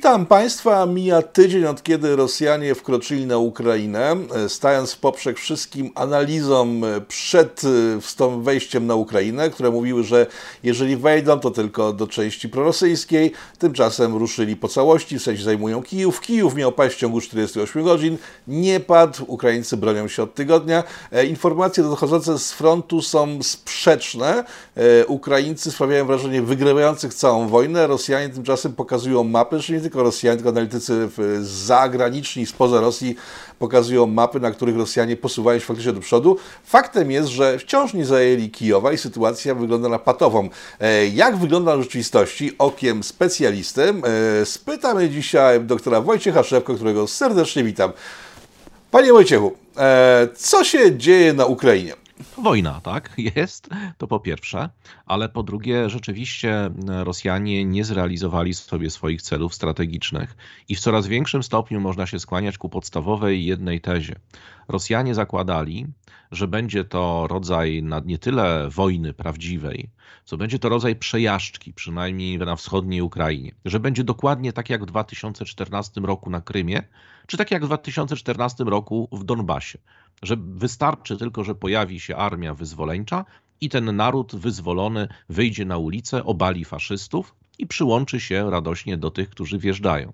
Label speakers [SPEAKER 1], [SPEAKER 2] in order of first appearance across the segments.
[SPEAKER 1] Witam Państwa. Mija tydzień od kiedy Rosjanie wkroczyli na Ukrainę, stając w poprzek wszystkim analizom przed wejściem na Ukrainę, które mówiły, że jeżeli wejdą, to tylko do części prorosyjskiej. Tymczasem ruszyli po całości, w sensie zajmują Kijów. Kijów miał paść w ciągu 48 godzin, nie padł. Ukraińcy bronią się od tygodnia. Informacje dochodzące z frontu są sprzeczne. Ukraińcy sprawiają wrażenie wygrywających całą wojnę. Rosjanie tymczasem pokazują mapy, że nie tylko Rosjanie, tylko analitycy zagraniczni spoza Rosji pokazują mapy, na których Rosjanie posuwają się faktycznie do przodu. Faktem jest, że wciąż nie zajęli Kijowa i sytuacja wygląda na patową. E, jak wygląda w rzeczywistości okiem specjalisty? E, spytamy dzisiaj doktora Wojciecha Szewko, którego serdecznie witam. Panie Wojciechu, e, co się dzieje na Ukrainie?
[SPEAKER 2] Wojna, tak, jest, to po pierwsze, ale po drugie, rzeczywiście Rosjanie nie zrealizowali sobie swoich celów strategicznych i w coraz większym stopniu można się skłaniać ku podstawowej jednej tezie. Rosjanie zakładali, że będzie to rodzaj nie tyle wojny prawdziwej, co będzie to rodzaj przejażdżki, przynajmniej na wschodniej Ukrainie. Że będzie dokładnie tak jak w 2014 roku na Krymie, czy tak jak w 2014 roku w Donbasie. Że wystarczy tylko, że pojawi się armia wyzwoleńcza i ten naród wyzwolony wyjdzie na ulicę, obali faszystów i przyłączy się radośnie do tych, którzy wjeżdżają.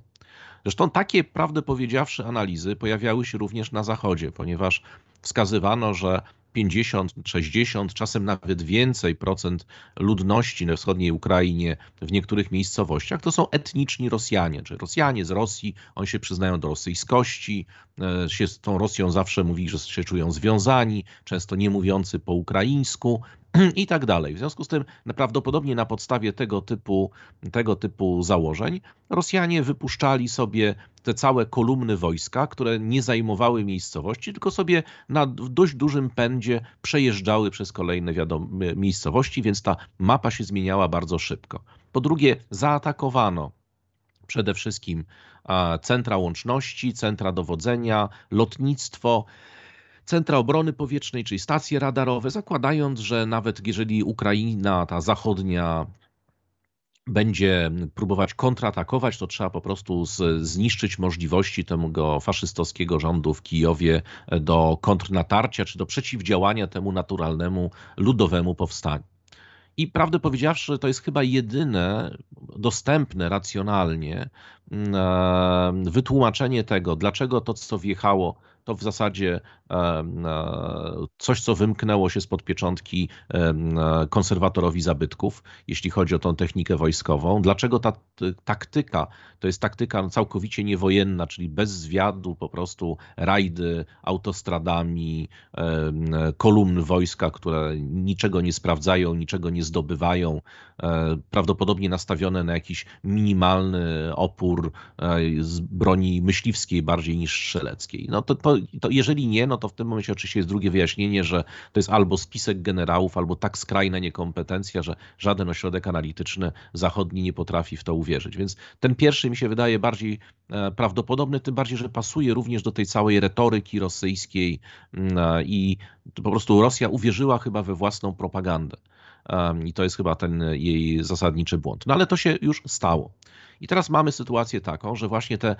[SPEAKER 2] Zresztą takie, prawdę powiedziawszy, analizy pojawiały się również na Zachodzie, ponieważ wskazywano, że 50, 60, czasem nawet więcej procent ludności na wschodniej Ukrainie w niektórych miejscowościach to są etniczni Rosjanie, czy Rosjanie z Rosji, oni się przyznają do rosyjskości, e, się z tą Rosją zawsze mówili, że się czują związani, często nie mówiący po ukraińsku, i tak dalej. W związku z tym prawdopodobnie na podstawie tego typu, tego typu założeń Rosjanie wypuszczali sobie te całe kolumny wojska, które nie zajmowały miejscowości, tylko sobie na dość dużym pędzie przejeżdżały przez kolejne wiadome miejscowości, więc ta mapa się zmieniała bardzo szybko. Po drugie, zaatakowano przede wszystkim centra łączności, centra dowodzenia, lotnictwo, centra obrony powietrznej, czyli stacje radarowe, zakładając, że nawet jeżeli Ukraina, ta zachodnia, będzie próbować kontratakować, to trzeba po prostu zniszczyć możliwości tego faszystowskiego rządu w Kijowie do kontrnatarcia czy do przeciwdziałania temu naturalnemu ludowemu powstaniu. I prawdę powiedziawszy, to jest chyba jedyne dostępne racjonalnie wytłumaczenie tego, dlaczego to, co wjechało to w zasadzie e, coś, co wymknęło się spod pieczątki konserwatorowi zabytków, jeśli chodzi o tą technikę wojskową. Dlaczego ta taktyka to jest taktyka całkowicie niewojenna, czyli bez zwiadu, po prostu rajdy autostradami, kolumny wojska, które niczego nie sprawdzają, niczego nie zdobywają, e, prawdopodobnie nastawione na jakiś minimalny opór e, z broni myśliwskiej bardziej niż strzeleckiej. No to, to to jeżeli nie, no to w tym momencie oczywiście jest drugie wyjaśnienie, że to jest albo spisek generałów, albo tak skrajna niekompetencja, że żaden ośrodek analityczny zachodni nie potrafi w to uwierzyć. Więc ten pierwszy mi się wydaje bardziej e, prawdopodobny, tym bardziej, że pasuje również do tej całej retoryki rosyjskiej mm, e, i po prostu Rosja uwierzyła chyba we własną propagandę. I to jest chyba ten jej zasadniczy błąd. No ale to się już stało. I teraz mamy sytuację taką, że właśnie te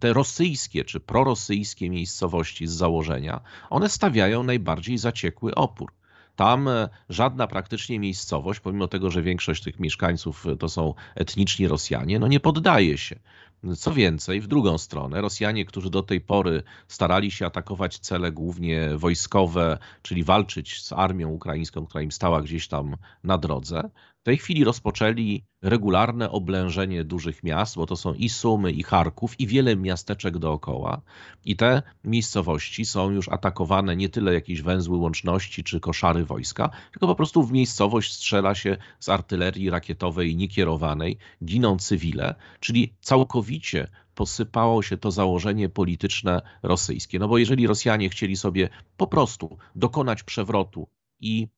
[SPEAKER 2] te rosyjskie czy prorosyjskie miejscowości z założenia, one stawiają najbardziej zaciekły opór. Tam e, żadna praktycznie miejscowość, pomimo tego, że większość tych mieszkańców e, to są etniczni Rosjanie, no nie poddaje się. Co więcej, w drugą stronę, Rosjanie, którzy do tej pory starali się atakować cele głównie wojskowe, czyli walczyć z armią ukraińską, która im stała gdzieś tam na drodze, w tej chwili rozpoczęli regularne oblężenie dużych miast, bo to są i Sumy, i Charków, i wiele miasteczek dookoła. I te miejscowości są już atakowane nie tyle jakieś węzły łączności czy koszary wojska, tylko po prostu w miejscowość strzela się z artylerii rakietowej niekierowanej, giną cywile, czyli całkowicie posypało się to założenie polityczne rosyjskie. No bo jeżeli Rosjanie chcieli sobie po prostu dokonać przewrotu i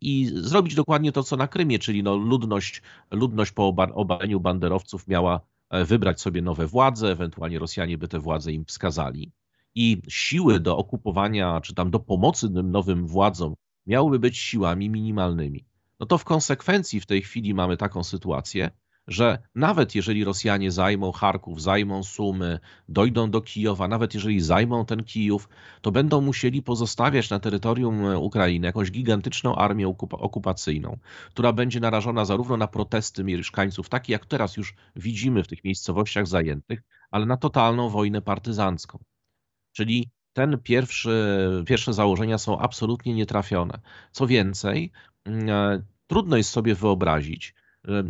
[SPEAKER 2] i zrobić dokładnie to, co na Krymie, czyli no ludność, ludność po obaleniu banderowców miała e, wybrać sobie nowe władze, ewentualnie Rosjanie by te władze im wskazali. I siły do okupowania, czy tam do pomocy tym nowym władzom miałyby być siłami minimalnymi. No to w konsekwencji w tej chwili mamy taką sytuację, że nawet jeżeli Rosjanie zajmą Charków, zajmą Sumy, dojdą do Kijowa, nawet jeżeli zajmą ten Kijów, to będą musieli pozostawiać na terytorium Ukrainy jakąś gigantyczną armię okupacyjną, która będzie narażona zarówno na protesty mieszkańców, takie jak teraz już widzimy w tych miejscowościach zajętych, ale na totalną wojnę partyzancką. Czyli ten pierwszy, pierwsze założenia są absolutnie nietrafione. Co więcej, mm, e, trudno jest sobie wyobrazić,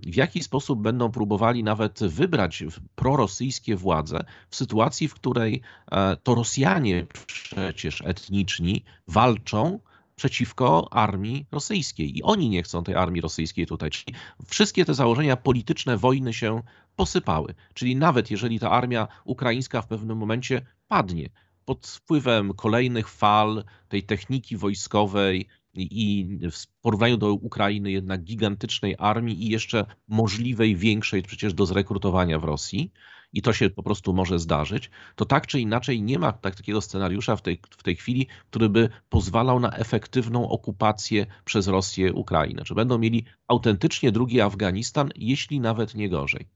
[SPEAKER 2] w jaki sposób będą próbowali nawet wybrać prorosyjskie władze w sytuacji, w której e, to Rosjanie przecież etniczni walczą przeciwko armii rosyjskiej i oni nie chcą tej armii rosyjskiej tutaj. Czyli wszystkie te założenia polityczne wojny się posypały. Czyli nawet jeżeli ta armia ukraińska w pewnym momencie padnie pod wpływem kolejnych fal tej techniki wojskowej, i w porównaniu do Ukrainy jednak gigantycznej armii i jeszcze możliwej większej przecież do zrekrutowania w Rosji i to się po prostu może zdarzyć, to tak czy inaczej nie ma tak, takiego scenariusza w tej, w tej chwili, który by pozwalał na efektywną okupację przez Rosję Ukrainy. Czy będą mieli autentycznie drugi Afganistan, jeśli nawet nie gorzej.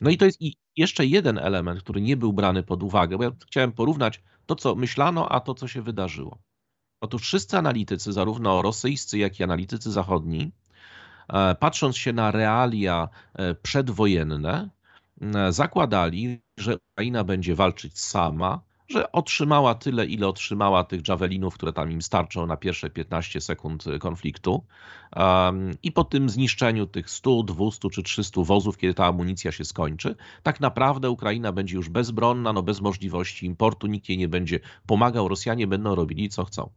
[SPEAKER 2] No i to jest i jeszcze jeden element, który nie był brany pod uwagę, bo ja chciałem porównać to, co myślano, a to, co się wydarzyło. Otóż wszyscy analitycy, zarówno rosyjscy, jak i analitycy zachodni, e, patrząc się na realia e, przedwojenne, e, zakładali, że Ukraina będzie walczyć sama, że otrzymała tyle, ile otrzymała tych javelinów, które tam im starczą na pierwsze 15 sekund konfliktu. I po tym zniszczeniu tych 100, 200 czy 300 wozów, kiedy ta amunicja się skończy, tak naprawdę Ukraina będzie już bezbronna, no bez możliwości importu, nikt jej nie będzie pomagał, Rosjanie będą robili co chcą.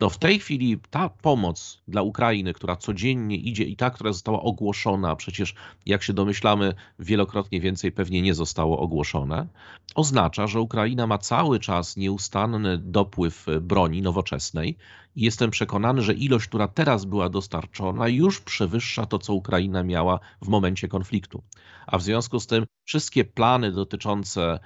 [SPEAKER 2] No w tej chwili ta pomoc dla Ukrainy, która codziennie idzie i ta, która została ogłoszona, przecież jak się domyślamy, wielokrotnie więcej pewnie nie zostało ogłoszone, oznacza, że Ukraina ma cały czas nieustanny dopływ broni nowoczesnej i jestem przekonany, że ilość, która teraz była dostarczona, już przewyższa to, co Ukraina miała w momencie konfliktu. A w związku z tym wszystkie plany dotyczące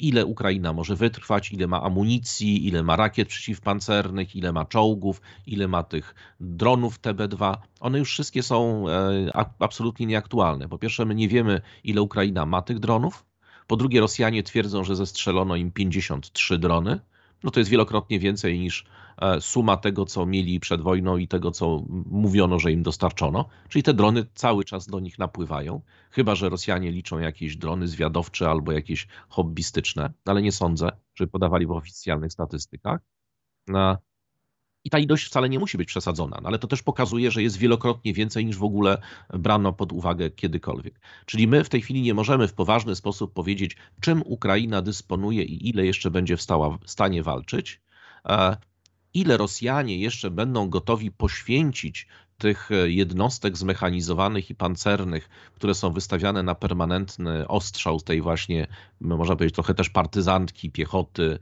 [SPEAKER 2] ile Ukraina może wytrwać, ile ma amunicji, ile ma rakiet przeciwpancernych, ile ma czołgów, ile ma tych dronów TB2. One już wszystkie są e, absolutnie nieaktualne. Po pierwsze, my nie wiemy, ile Ukraina ma tych dronów. Po drugie, Rosjanie twierdzą, że zestrzelono im 53 drony. No to jest wielokrotnie więcej niż E, suma tego, co mieli przed wojną i tego, co mówiono, że im dostarczono. Czyli te drony cały czas do nich napływają. Chyba, że Rosjanie liczą jakieś drony zwiadowcze albo jakieś hobbystyczne, ale nie sądzę, żeby podawali w oficjalnych statystykach. I ta ilość wcale nie musi być przesadzona, no ale to też pokazuje, że jest wielokrotnie więcej niż w ogóle brano pod uwagę kiedykolwiek. Czyli my w tej chwili nie możemy w poważny sposób powiedzieć, czym Ukraina dysponuje i ile jeszcze będzie w, stała, w stanie walczyć. E, ile Rosjanie jeszcze będą gotowi poświęcić tych e, jednostek zmechanizowanych i pancernych, które są wystawiane na permanentny ostrzał tej właśnie, można powiedzieć, trochę też partyzantki, piechoty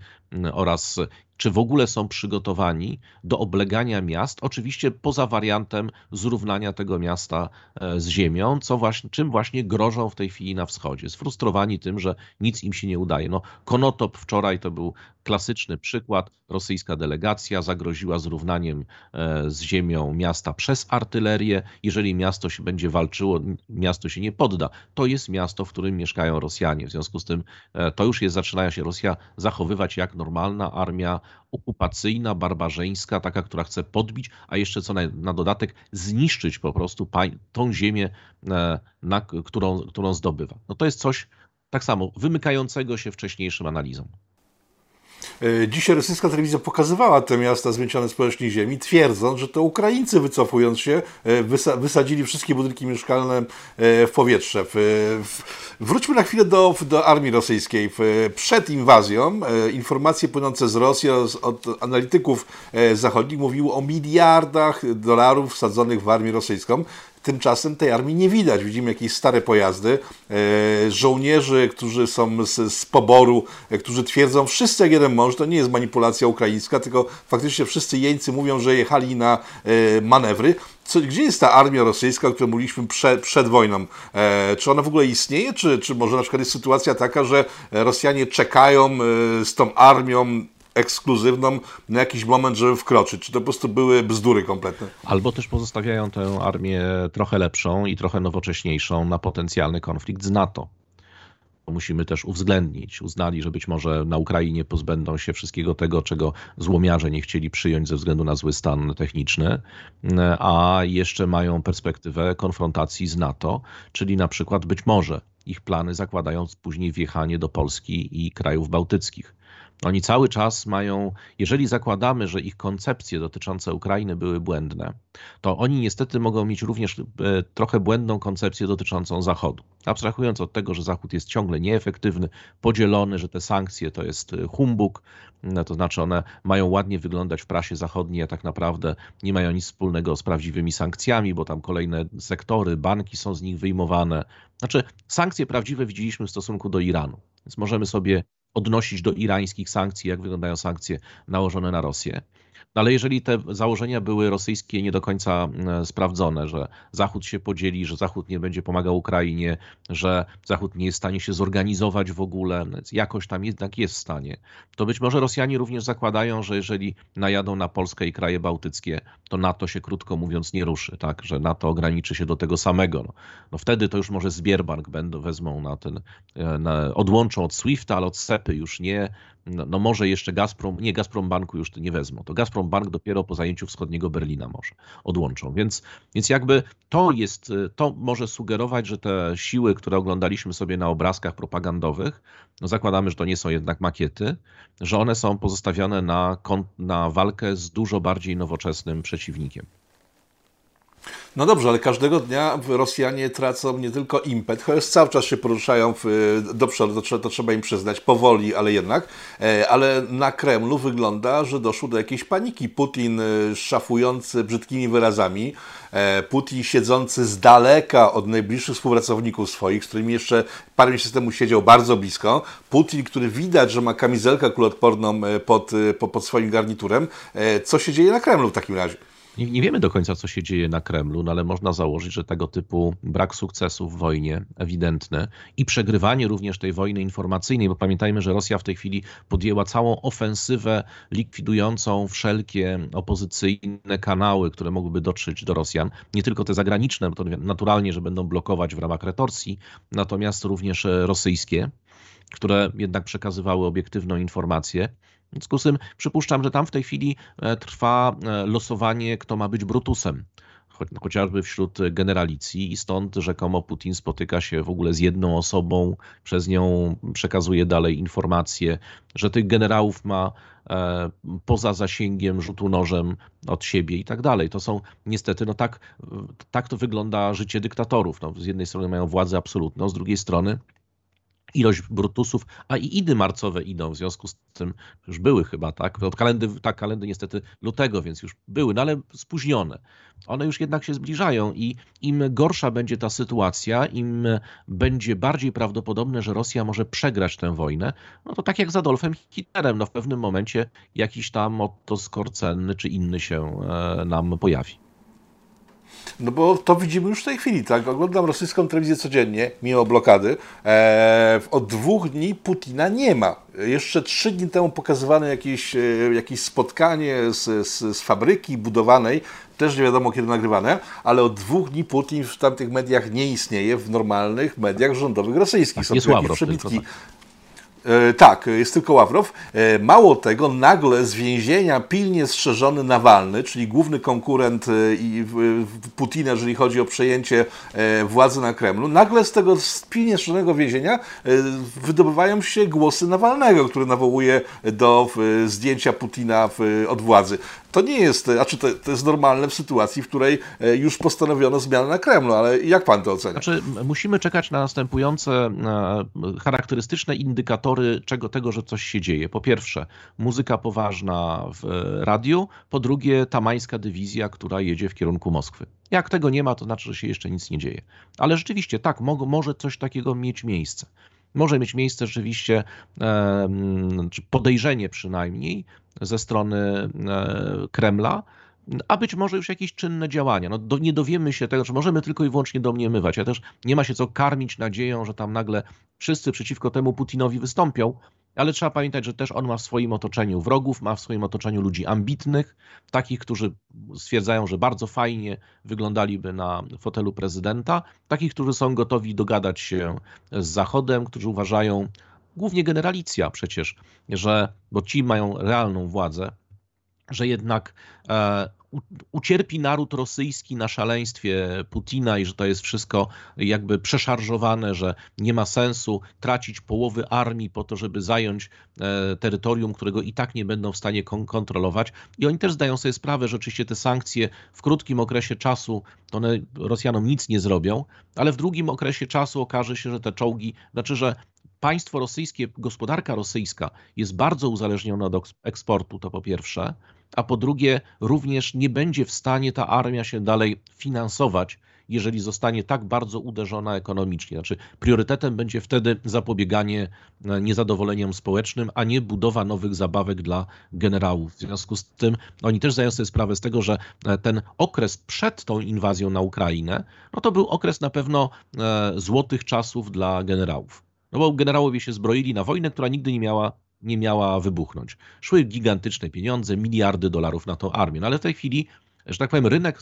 [SPEAKER 2] oraz czy w ogóle są przygotowani do oblegania miast, oczywiście poza wariantem zrównania tego miasta e, z ziemią, co właśnie, czym właśnie grożą w tej chwili na wschodzie. Sfrustrowani tym, że nic im się nie udaje. No, Konotop wczoraj to był klasyczny przykład. Rosyjska delegacja zagroziła zrównaniem e, z ziemią miasta przez artylerię. Jeżeli miasto się będzie walczyło, miasto się nie podda. To jest miasto, w którym mieszkają Rosjanie. W związku z tym e, to już jest, zaczyna się Rosja zachowywać jak normalna armia okupacyjna, barbarzyńska, taka, która chce podbić, a jeszcze co na, na dodatek zniszczyć po prostu tą ziemię, e, na, którą, którą zdobywa. No to jest coś tak samo wymykającego się wcześniejszym analizom.
[SPEAKER 1] E, dzisiaj rosyjska telewizja pokazywała te miasta zmiecione z ziemi, twierdząc, że to Ukraińcy wycofując się e, wysadzili wszystkie budynki mieszkalne e, w powietrze. Wróćmy na chwilę do, do armii rosyjskiej. Przed inwazją informacje płynące z Rosji od analityków zachodnich mówiły o miliardach dolarów wsadzonych w armię rosyjską. Tymczasem tej armii nie widać. Widzimy jakieś stare pojazdy, e, żołnierzy, którzy są z, z poboru, e, którzy twierdzą, wszyscy jak jeden mąż, to nie jest manipulacja ukraińska, tylko faktycznie wszyscy jeńcy mówią, że jechali na e, manewry. Co, gdzie jest ta armia rosyjska, o której mówiliśmy przed, przed wojną? E, czy ona w ogóle istnieje, czy, czy może na przykład jest sytuacja taka, że Rosjanie czekają e, z tą armią ekskluzywną na jakiś moment, żeby wkroczyć? Czy to po prostu były bzdury kompletne?
[SPEAKER 2] Albo też pozostawiają tę armię trochę lepszą i trochę nowocześniejszą na potencjalny konflikt z NATO musimy też uwzględnić. Uznali, że być może na Ukrainie pozbędą się wszystkiego tego, czego złomiarze nie chcieli przyjąć ze względu na zły stan techniczny, a jeszcze mają perspektywę konfrontacji z NATO, czyli na przykład być może ich plany zakładają później wjechanie do Polski i krajów bałtyckich. Oni cały czas mają, jeżeli zakładamy, że ich koncepcje dotyczące Ukrainy były błędne, to oni niestety mogą mieć również e, trochę błędną koncepcję dotyczącą Zachodu. Abstrahując od tego, że Zachód jest ciągle nieefektywny, podzielony, że te sankcje to jest e, humbug, no to znaczy one mają ładnie wyglądać w prasie zachodniej, a tak naprawdę nie mają nic wspólnego z prawdziwymi sankcjami, bo tam kolejne sektory, banki są z nich wyjmowane. Znaczy, sankcje prawdziwe widzieliśmy w stosunku do Iranu, więc możemy sobie odnosić do irańskich sankcji, jak wyglądają sankcje nałożone na Rosję. No ale jeżeli te założenia były rosyjskie nie do końca e, sprawdzone, że Zachód się podzieli, że Zachód nie będzie pomagał Ukrainie, że Zachód nie jest w stanie się zorganizować w ogóle, jakoś tam jednak jest w stanie, to być może Rosjanie również zakładają, że jeżeli najadą na Polskę i kraje bałtyckie, to NATO się krótko mówiąc nie ruszy, tak, że NATO ograniczy się do tego samego. No, no wtedy to już może Zbierbank będą, wezmą na ten, e, na, odłączą od SWIFT, ale od SEPy już nie, no, no, może jeszcze Gazprom, nie Gazprom Banku już nie wezmą, to Gazprom Bank dopiero po zajęciu wschodniego Berlina może odłączą. Więc, więc jakby to jest, to może sugerować, że te siły, które oglądaliśmy sobie na obrazkach propagandowych, no zakładamy, że to nie są jednak makiety, że one są pozostawione na, na walkę z dużo bardziej nowoczesnym przeciwnikiem.
[SPEAKER 1] No dobrze, ale każdego dnia Rosjanie tracą nie tylko impet, chociaż cały czas się poruszają w, do przodu, to, to trzeba im przyznać, powoli, ale jednak. E, ale na Kremlu wygląda, że doszło do jakiejś paniki. Putin e, szafujący brzydkimi wyrazami, e, Putin siedzący z daleka od najbliższych współpracowników swoich, z którymi jeszcze parę miesięcy temu siedział bardzo blisko. Putin, który widać, że ma kamizelkę kuloodporną pod, pod swoim garniturem. Co się dzieje na Kremlu w takim razie?
[SPEAKER 2] Nie, nie, wiemy do końca, co się dzieje na Kremlu, no ale można założyć, że tego typu brak sukcesu w wojnie ewidentny i przegrywanie również tej wojny informacyjnej, bo pamiętajmy, że Rosja w tej chwili podjęła całą ofensywę likwidującą wszelkie opozycyjne kanały, które mogłyby dotrzeć do Rosjan. Nie tylko te zagraniczne, bo to naturalnie, że będą blokować w ramach retorsji, natomiast również rosyjskie które jednak przekazywały obiektywną informację. W związku z tym przypuszczam, że tam w tej chwili e, trwa e, losowanie, kto ma być Brutusem chociażby wśród generalicji i stąd rzekomo Putin spotyka się w ogóle z jedną osobą, przez nią przekazuje dalej informacje, że tych generałów ma e, poza zasięgiem rzutu nożem od siebie i tak dalej. To są niestety, no tak, tak to wygląda życie dyktatorów. No, z jednej strony mają władzę absolutną, z drugiej strony ilość brutusów, a i idy marcowe idą, w związku z tym już były chyba, tak? Od kalendy, tak, kalendy niestety lutego, więc już były, no ale spóźnione. One już jednak się zbliżają i im gorsza będzie ta sytuacja, im będzie bardziej prawdopodobne, że Rosja może przegrać tę wojnę, no to tak jak z Adolfem Hitlerem, no w pewnym momencie jakiś tam Otto Skorcenny czy inny się e, nam pojawi.
[SPEAKER 1] No bo to widzimy już w tej chwili, tak? Oglądam rosyjską telewizję codziennie, mimo blokady. Eee, od dwóch dni Putina nie ma. Jeszcze trzy dni temu pokazywane jakieś, e, jakieś spotkanie z, z, z fabryki budowanej, też nie wiadomo kiedy nagrywane, ale od dwóch dni Putin w tamtych mediach nie istnieje, w normalnych mediach rządowych rosyjskich.
[SPEAKER 2] Są tak, jakieś przebitki. Tylko, tak.
[SPEAKER 1] E, tak, jest tylko Ławrow. E, mało tego, nagle z więzienia pilnie strzeżony Nawalny, czyli główny konkurent e, Putina, jeżeli chodzi o przejęcie władzy na Kremlu, nagle z tego pilnie strzeżonego więzienia wydobywają się głosy Nawalnego, który nawołuje do zdjęcia Putina od władzy to nie jest, znaczy to, to jest normalne w sytuacji, w której już postanowiono zmianę na Kremlu, ale jak pan to ocenia?
[SPEAKER 2] Znaczy, musimy czekać na następujące charakterystyczne indykatory czego, tego, że coś się dzieje. Po pierwsze, muzyka poważna w radiu, po drugie, tamańska dywizja, która jedzie w kierunku Moskwy. Jak tego nie ma, to znaczy, że się jeszcze nic nie dzieje. Ale rzeczywiście, tak, może coś takiego mieć miejsce może mieć miejsce rzeczywiście podejrzenie przynajmniej ze strony e, Kremla, a być może już jakieś czynne działania. No, do, nie dowiemy się tego, możemy tylko i wyłącznie domniemywać. Ja też nie ma się co karmić nadzieją, że tam nagle wszyscy przeciwko temu Putinowi wystąpią, ale trzeba pamiętać, że też on ma w swoim otoczeniu wrogów, ma w swoim otoczeniu ludzi ambitnych, takich, którzy stwierdzają, że bardzo fajnie wyglądaliby na fotelu prezydenta, takich, którzy są gotowi dogadać się z Zachodem, którzy uważają, głównie generalicja przecież, że, bo ci mają realną władzę, że jednak e, ucierpi naród rosyjski na szaleństwie Putina i że to jest wszystko jakby przeszarżowane, że nie ma sensu tracić połowy armii po to, żeby zająć e, terytorium, którego i tak nie będą w stanie kontrolować. I oni też zdają sobie sprawę, że oczywiście te sankcje w krótkim okresie czasu, to one Rosjanom nic nie zrobią, ale w długim okresie czasu okaże się, że te czołgi, znaczy, że państwo rosyjskie, gospodarka rosyjska jest bardzo uzależniona od eksportu, to po pierwsze, a po drugie również nie będzie w stanie ta armia się dalej finansować, jeżeli zostanie tak bardzo uderzona ekonomicznie. Znaczy, priorytetem będzie wtedy zapobieganie e, niezadowoleniom społecznym, a nie budowa nowych zabawek dla generałów. W związku z tym oni też zdają sobie sprawę z tego, że e, ten okres przed tą inwazją na Ukrainę, no to był okres na pewno e, złotych czasów dla generałów. No bo generałowie się zbroili na wojnę, która nigdy nie miała nie miała wybuchnąć. Szły gigantyczne pieniądze, miliardy dolarów na tą armię, no ale w tej chwili że tak powiem, rynek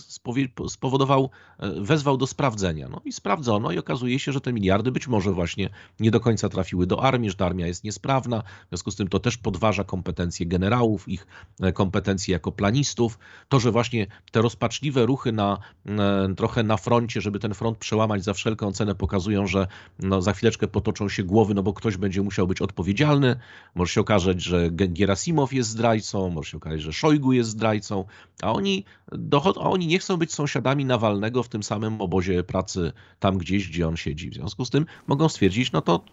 [SPEAKER 2] spowodował, e, wezwał do sprawdzenia. No i sprawdzono i okazuje się, że te miliardy być może właśnie nie do końca trafiły do armii, że ta armia jest niesprawna. W związku z tym to też podważa kompetencje generałów, ich e, kompetencje jako planistów. To, że właśnie te rozpaczliwe ruchy na, e, trochę na froncie, żeby ten front przełamać za wszelką cenę, pokazują, że no, za chwileczkę potoczą się głowy, no bo ktoś będzie musiał być odpowiedzialny. Może się okazać, że Gerasimow jest zdrajcą, może się okazać, że Szojgu jest zdrajcą, a oni dochod, a oni nie chcą być sąsiadami Nawalnego w tym samym obozie pracy, tam gdzieś, gdzie on siedzi. W związku z tym mogą stwierdzić, no to,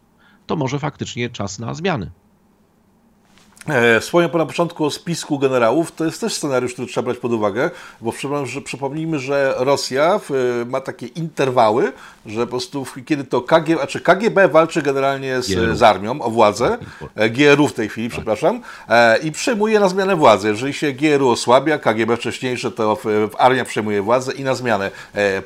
[SPEAKER 2] to może faktycznie czas na zmiany.
[SPEAKER 1] E, wspomniał Pan na początku o spisku generałów. To jest też scenariusz, który trzeba brać pod uwagę, bo przypomnijmy, że Rosja ma takie interwały, że po prostu kiedy to KGB, znaczy KGB walczy generalnie z, z armią o władzę, e, GRU w tej chwili, tak. przepraszam, e, i przejmuje na zmianę władzy. Jeżeli się GRU osłabia, KGB wcześniejsze, to armia przejmuje władzę i na zmianę.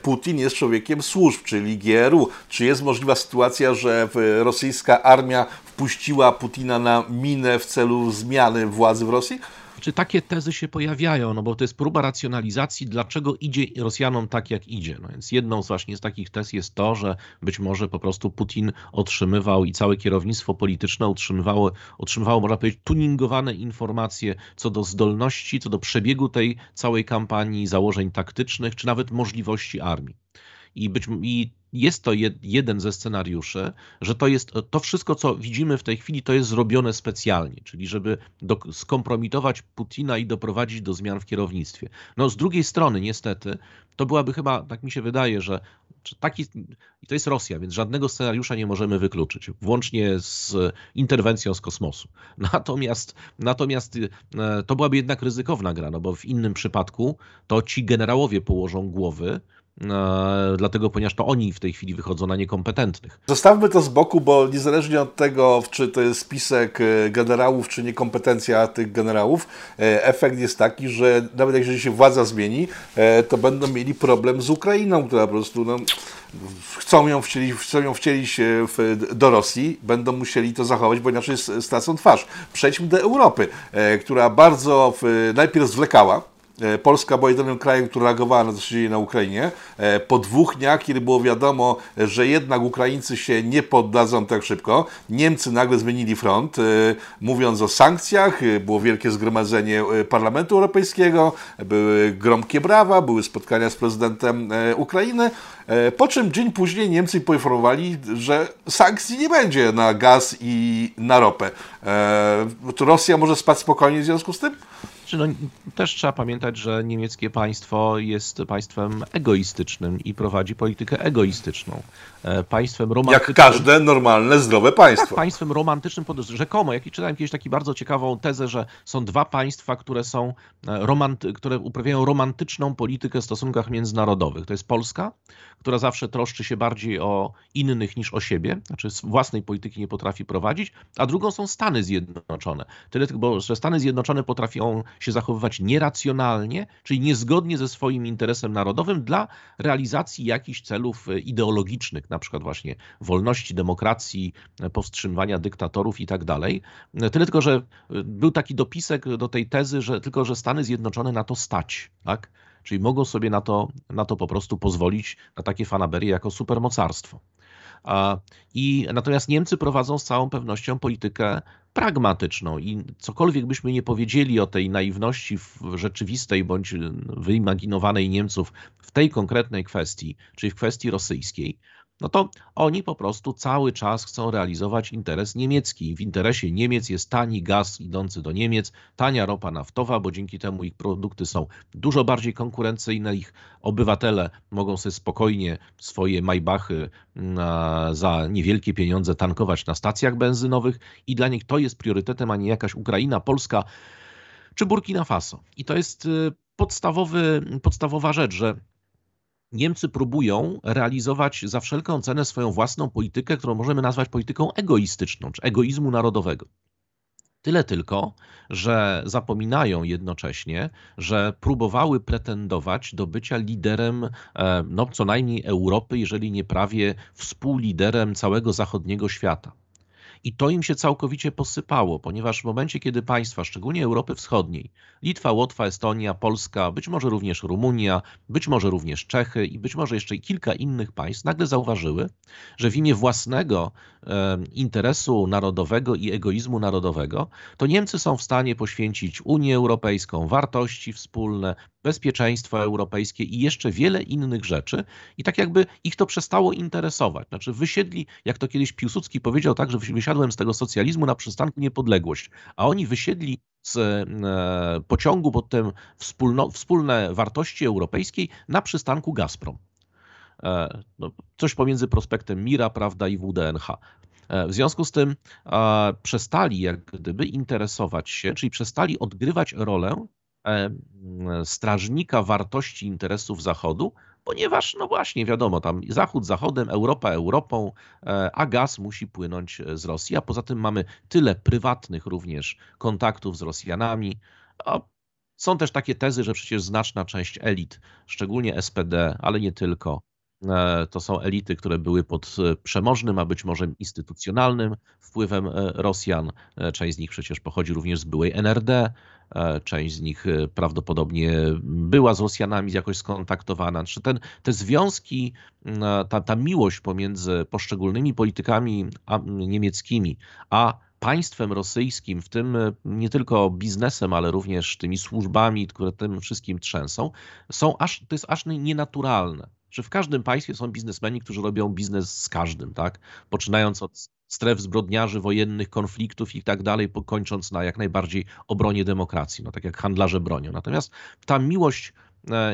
[SPEAKER 1] Putin jest człowiekiem służb, czyli GRU. Czy jest możliwa sytuacja, że rosyjska armia puściła Putina na minę w celu zmiany władzy w Rosji?
[SPEAKER 2] Czy takie tezy się pojawiają, no bo to jest próba racjonalizacji, dlaczego idzie Rosjanom tak, jak idzie. No więc jedną z właśnie z takich tez jest to, że być może po prostu Putin otrzymywał i całe kierownictwo polityczne otrzymywało, otrzymywało można powiedzieć, tuningowane informacje co do zdolności, co do przebiegu tej całej kampanii, założeń taktycznych, czy nawet możliwości armii. I, być, I jest to jeden ze scenariuszy, że to jest to wszystko, co widzimy w tej chwili, to jest zrobione specjalnie, czyli żeby do, skompromitować Putina i doprowadzić do zmian w kierownictwie. No z drugiej strony, niestety, to byłaby chyba, tak mi się wydaje, że taki, i to jest Rosja, więc żadnego scenariusza nie możemy wykluczyć, włącznie z interwencją z kosmosu. Natomiast, natomiast e, to byłaby jednak ryzykowna gra, no bo w innym przypadku to ci generałowie położą głowy, dlatego ponieważ to oni w tej chwili wychodzą na niekompetentnych.
[SPEAKER 1] Zostawmy to z boku, bo niezależnie od tego, czy to jest spisek e, generałów, czy niekompetencja tych generałów, e, efekt jest taki, że nawet jeżeli się władza zmieni, to będą mieli problem z Ukrainą, która po prostu no, chcą ją wcielić, chcą ją wcielić do Rosji, będą musieli to zachować, bo inaczej stracą twarz. Przejdźmy do Europy, która bardzo najpierw zwlekała, E, Polska była jedynym krajem, który reagowała na to, co się dzieje na Ukrainie. E, po dwóch dniach, kiedy było wiadomo, że jednak Ukraińcy się nie poddadzą tak szybko, Niemcy nagle zmienili front, e, mówiąc o sankcjach. Było wielkie zgromadzenie Parlamentu Europejskiego, były gromkie brawa, były spotkania z prezydentem Ukrainy. Po czym dzień później Niemcy poinformowali, że sankcji nie będzie na gaz i na ropę. Rosja może spać spokojnie w związku z tym?
[SPEAKER 2] No, też trzeba pamiętać, że niemieckie państwo jest państwem egoistycznym i prowadzi politykę egoistyczną. E, państwem romantycznym.
[SPEAKER 1] Jak każde normalne, zdrowe państwo.
[SPEAKER 2] Tak, państwem romantycznym, rzekomo. Jak czytałem kiedyś taką bardzo ciekawą tezę, że są dwa państwa, które są e, romanty, które uprawiają romantyczną politykę w stosunkach międzynarodowych. To jest Polska, która zawsze troszczy się bardziej o innych niż o siebie, znaczy własnej polityki nie potrafi prowadzić, a drugą są Stany Zjednoczone. Tyle tylko, że Stany Zjednoczone potrafią się zachowywać nieracjonalnie, czyli niezgodnie ze swoim interesem narodowym dla realizacji jakichś celów e, na przykład właśnie wolności, demokracji, powstrzymywania dyktatorów i tak dalej. Tyle tylko, że był taki dopisek do tej tezy, że tylko, że Stany Zjednoczone na to stać, tak? Czyli mogą sobie na to, na to po prostu pozwolić, na takie fanaberie jako supermocarstwo. I natomiast Niemcy prowadzą z całą pewnością politykę pragmatyczną i cokolwiek byśmy nie powiedzieli o tej naiwności rzeczywistej bądź wyimaginowanej Niemców w tej konkretnej kwestii, czyli w kwestii rosyjskiej, no to oni po prostu cały czas chcą realizować interes niemiecki. W interesie Niemiec jest tani gaz idący do Niemiec, tania ropa naftowa, bo dzięki temu ich produkty są dużo bardziej konkurencyjne, ich obywatele mogą sobie spokojnie swoje Maybachy za niewielkie pieniądze tankować na stacjach benzynowych i dla nich to jest priorytetem, a nie jakaś Ukraina, Polska czy Burkina Faso. I to jest y, podstawowy, podstawowa rzecz, że Niemcy próbują realizować za wszelką cenę swoją własną politykę, którą możemy nazwać polityką egoistyczną, czy egoizmu narodowego. Tyle tylko, że zapominają jednocześnie, że próbowały pretendować do bycia liderem, e, no co najmniej Europy, jeżeli nie prawie współliderem całego zachodniego świata. I to im się całkowicie posypało, ponieważ w momencie, kiedy państwa, szczególnie Europy Wschodniej, Litwa, Łotwa, Estonia, Polska, być może również Rumunia, być może również Czechy i być może jeszcze kilka innych państw nagle zauważyły, że w imię własnego e, interesu narodowego i egoizmu narodowego, to Niemcy są w stanie poświęcić Unię Europejską, wartości wspólne, bezpieczeństwo europejskie i jeszcze wiele innych rzeczy i tak jakby ich to przestało interesować. Znaczy wysiedli, jak to kiedyś Piłsudski powiedział tak, że wysiadłem z tego socjalizmu na przystanku Niepodległość, a oni wysiedli z e, pociągu pod tym wspólno, wspólne wartości europejskiej na przystanku Gazprom. E, no, coś pomiędzy prospektem Mira, prawda, i WDNH. E, w związku z tym przestali jak gdyby interesować się, czyli przestali odgrywać rolę strażnika wartości interesów Zachodu, ponieważ, no właśnie, wiadomo, tam Zachód Zachodem, Europa Europą, e, a gaz musi płynąć z Rosji, a poza tym mamy tyle prywatnych również kontaktów z Rosjanami. Są też takie tezy, że przecież znaczna część elit, szczególnie SPD, ale nie tylko, e, to są elity, które były pod przemożnym, a być może instytucjonalnym wpływem Rosjan. Część z nich przecież pochodzi również z byłej NRD. E, część z nich e, prawdopodobnie była z Rosjanami jakoś skontaktowana. Czy ten, te związki, ta, ta miłość pomiędzy poszczególnymi politykami niemieckimi, a państwem rosyjskim, w tym e, nie tylko biznesem, ale również tymi służbami, które tym wszystkim trzęsą, są aż, to jest aż nienaturalne że w każdym państwie są biznesmeni, którzy robią biznes z każdym, tak? Poczynając od stref zbrodniarzy wojennych, konfliktów i tak dalej, kończąc na jak najbardziej obronie demokracji, no tak jak handlarze bronią. Natomiast ta miłość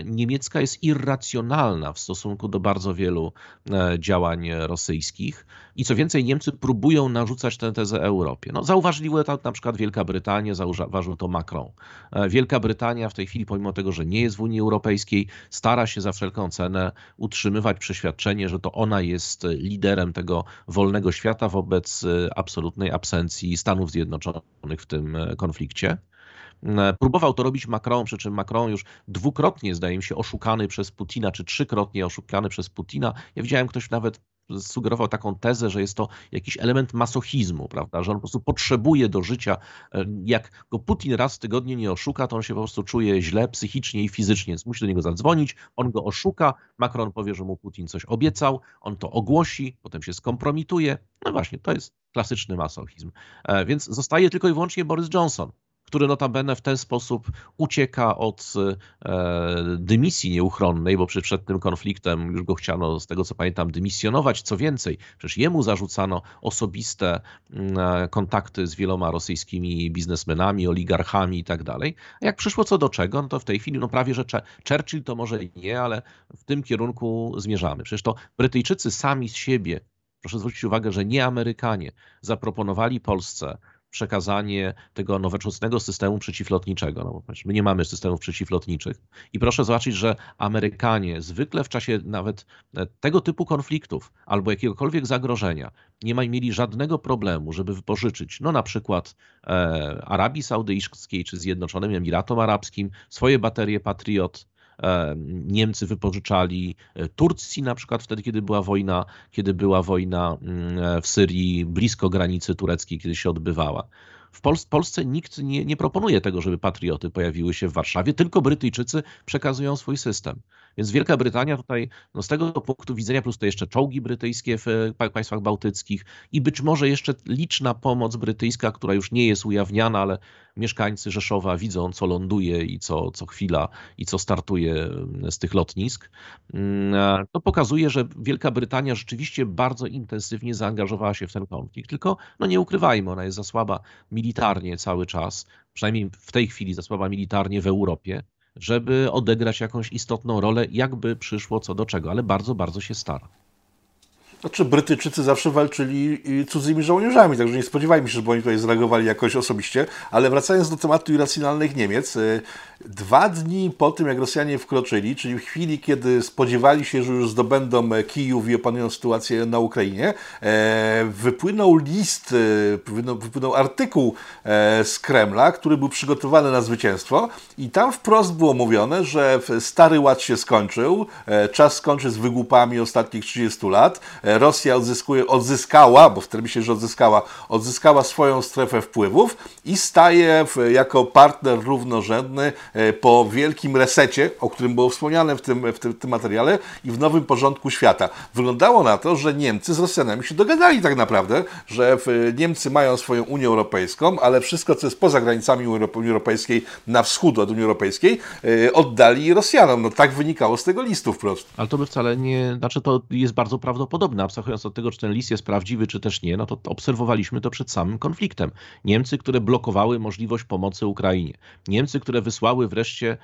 [SPEAKER 2] niemiecka jest irracjonalna w stosunku do bardzo wielu e, działań rosyjskich. I co więcej, Niemcy próbują narzucać tę tezę Europie. No, zauważyły to na przykład Wielka Brytania, zauważył to Macron. E, Wielka Brytania w tej chwili, pomimo tego, że nie jest w Unii Europejskiej, stara się za wszelką cenę utrzymywać przeświadczenie, że to ona jest liderem tego wolnego świata wobec absolutnej absencji Stanów Zjednoczonych w tym konflikcie. E, próbował to robić Macron, przy czym Macron już dwukrotnie, zdaje mi się, oszukany przez Putina, czy trzykrotnie oszukany przez Putina. Ja widziałem, ktoś nawet sugerował taką tezę, że jest to jakiś element masochizmu, prawda, że on po prostu potrzebuje do życia. E, jak go Putin raz w tygodniu nie oszuka, to on się po prostu czuje źle psychicznie i fizycznie, więc musi do niego zadzwonić, on go oszuka, Macron powie, że mu Putin coś obiecał, on to ogłosi, potem się skompromituje. No właśnie, to jest klasyczny masochizm. E, więc zostaje tylko i wyłącznie Boris Johnson, który notabene w ten sposób ucieka od e, dymisji nieuchronnej, bo przed tym konfliktem już go chciano, z tego co pamiętam, dymisjonować. Co więcej, przecież jemu zarzucano osobiste mm, e, kontakty z wieloma rosyjskimi biznesmenami, oligarchami i tak dalej. Jak przyszło co do czego, no to w tej chwili no prawie, że Churchill to może nie, ale w tym kierunku zmierzamy. Przecież to Brytyjczycy sami z siebie, proszę zwrócić uwagę, że nie Amerykanie zaproponowali Polsce przekazanie tego nowoczesnego systemu przeciwlotniczego. No, my nie mamy systemów przeciwlotniczych. I proszę zobaczyć, że Amerykanie zwykle w czasie nawet e, tego typu konfliktów albo jakiegokolwiek zagrożenia nie mieli żadnego problemu, żeby wypożyczyć, no na przykład e, Arabii Saudyjskiej czy Zjednoczonym Emiratom Arabskim swoje baterie Patriot, Niemcy wypożyczali Turcji na przykład wtedy, kiedy była wojna, kiedy była wojna mm, w Syrii blisko granicy tureckiej, kiedy się odbywała. W Polsce nikt nie, nie proponuje tego, żeby patrioty pojawiły się w Warszawie, tylko Brytyjczycy przekazują swój system. Więc Wielka Brytania tutaj no z tego punktu widzenia, plus to jeszcze czołgi brytyjskie w e, państwach bałtyckich i być może jeszcze liczna pomoc brytyjska, która już nie jest ujawniana, ale mieszkańcy Rzeszowa widzą, co ląduje i co, co chwila i co startuje mm, z tych lotnisk. Mm, to pokazuje, że Wielka Brytania rzeczywiście bardzo intensywnie zaangażowała się w ten konflikt. Tylko, no nie ukrywajmy, ona jest za słaba militarnie cały czas, przynajmniej w tej chwili za słaba militarnie w Europie żeby odegrać jakąś istotną rolę, jakby przyszło co do czego, ale bardzo, bardzo się stara.
[SPEAKER 1] Znaczy, Brytyjczycy zawsze walczyli cudzymi żołnierzami, także nie spodziewajmy się, żeby oni tutaj zareagowali jakoś osobiście. Ale wracając do tematu irracjonalnych Niemiec, y, dwa dni po tym, jak Rosjanie wkroczyli, czyli w chwili, kiedy spodziewali się, że już zdobędą Kijów i opanują sytuację na Ukrainie, e, wypłynął list, e, wypłynął artykuł e, z Kremla, który był przygotowany na zwycięstwo i tam wprost było mówione, że stary ład się skończył, czas skończy z wygłupami ostatnich 30 lat, Rosja odzyskuje, odzyskała, bo wtedy myślę, że odzyskała, odzyskała swoją strefę wpływów i staje w, jako partner równorzędny e, po wielkim resecie, o którym było wspomniane w tym, w tym, w tym materiale i w nowym porządku świata. Wyglądało na to, że Niemcy z Rosjanami się dogadali tak naprawdę, że Niemcy mają swoją Unię Europejską, ale wszystko, co jest poza granicami Unii Europejskiej, na wschód od Unii Europejskiej, e, oddali Rosjanom. No tak wynikało z tego listu wprost.
[SPEAKER 2] Ale to by wcale nie, znaczy to jest bardzo prawdopodobne abstrahując od tego, czy ten list jest prawdziwy, czy też nie, no to obserwowaliśmy to przed samym konfliktem. Niemcy, które blokowały możliwość pomocy Ukrainie. Niemcy, które wysłały wreszcie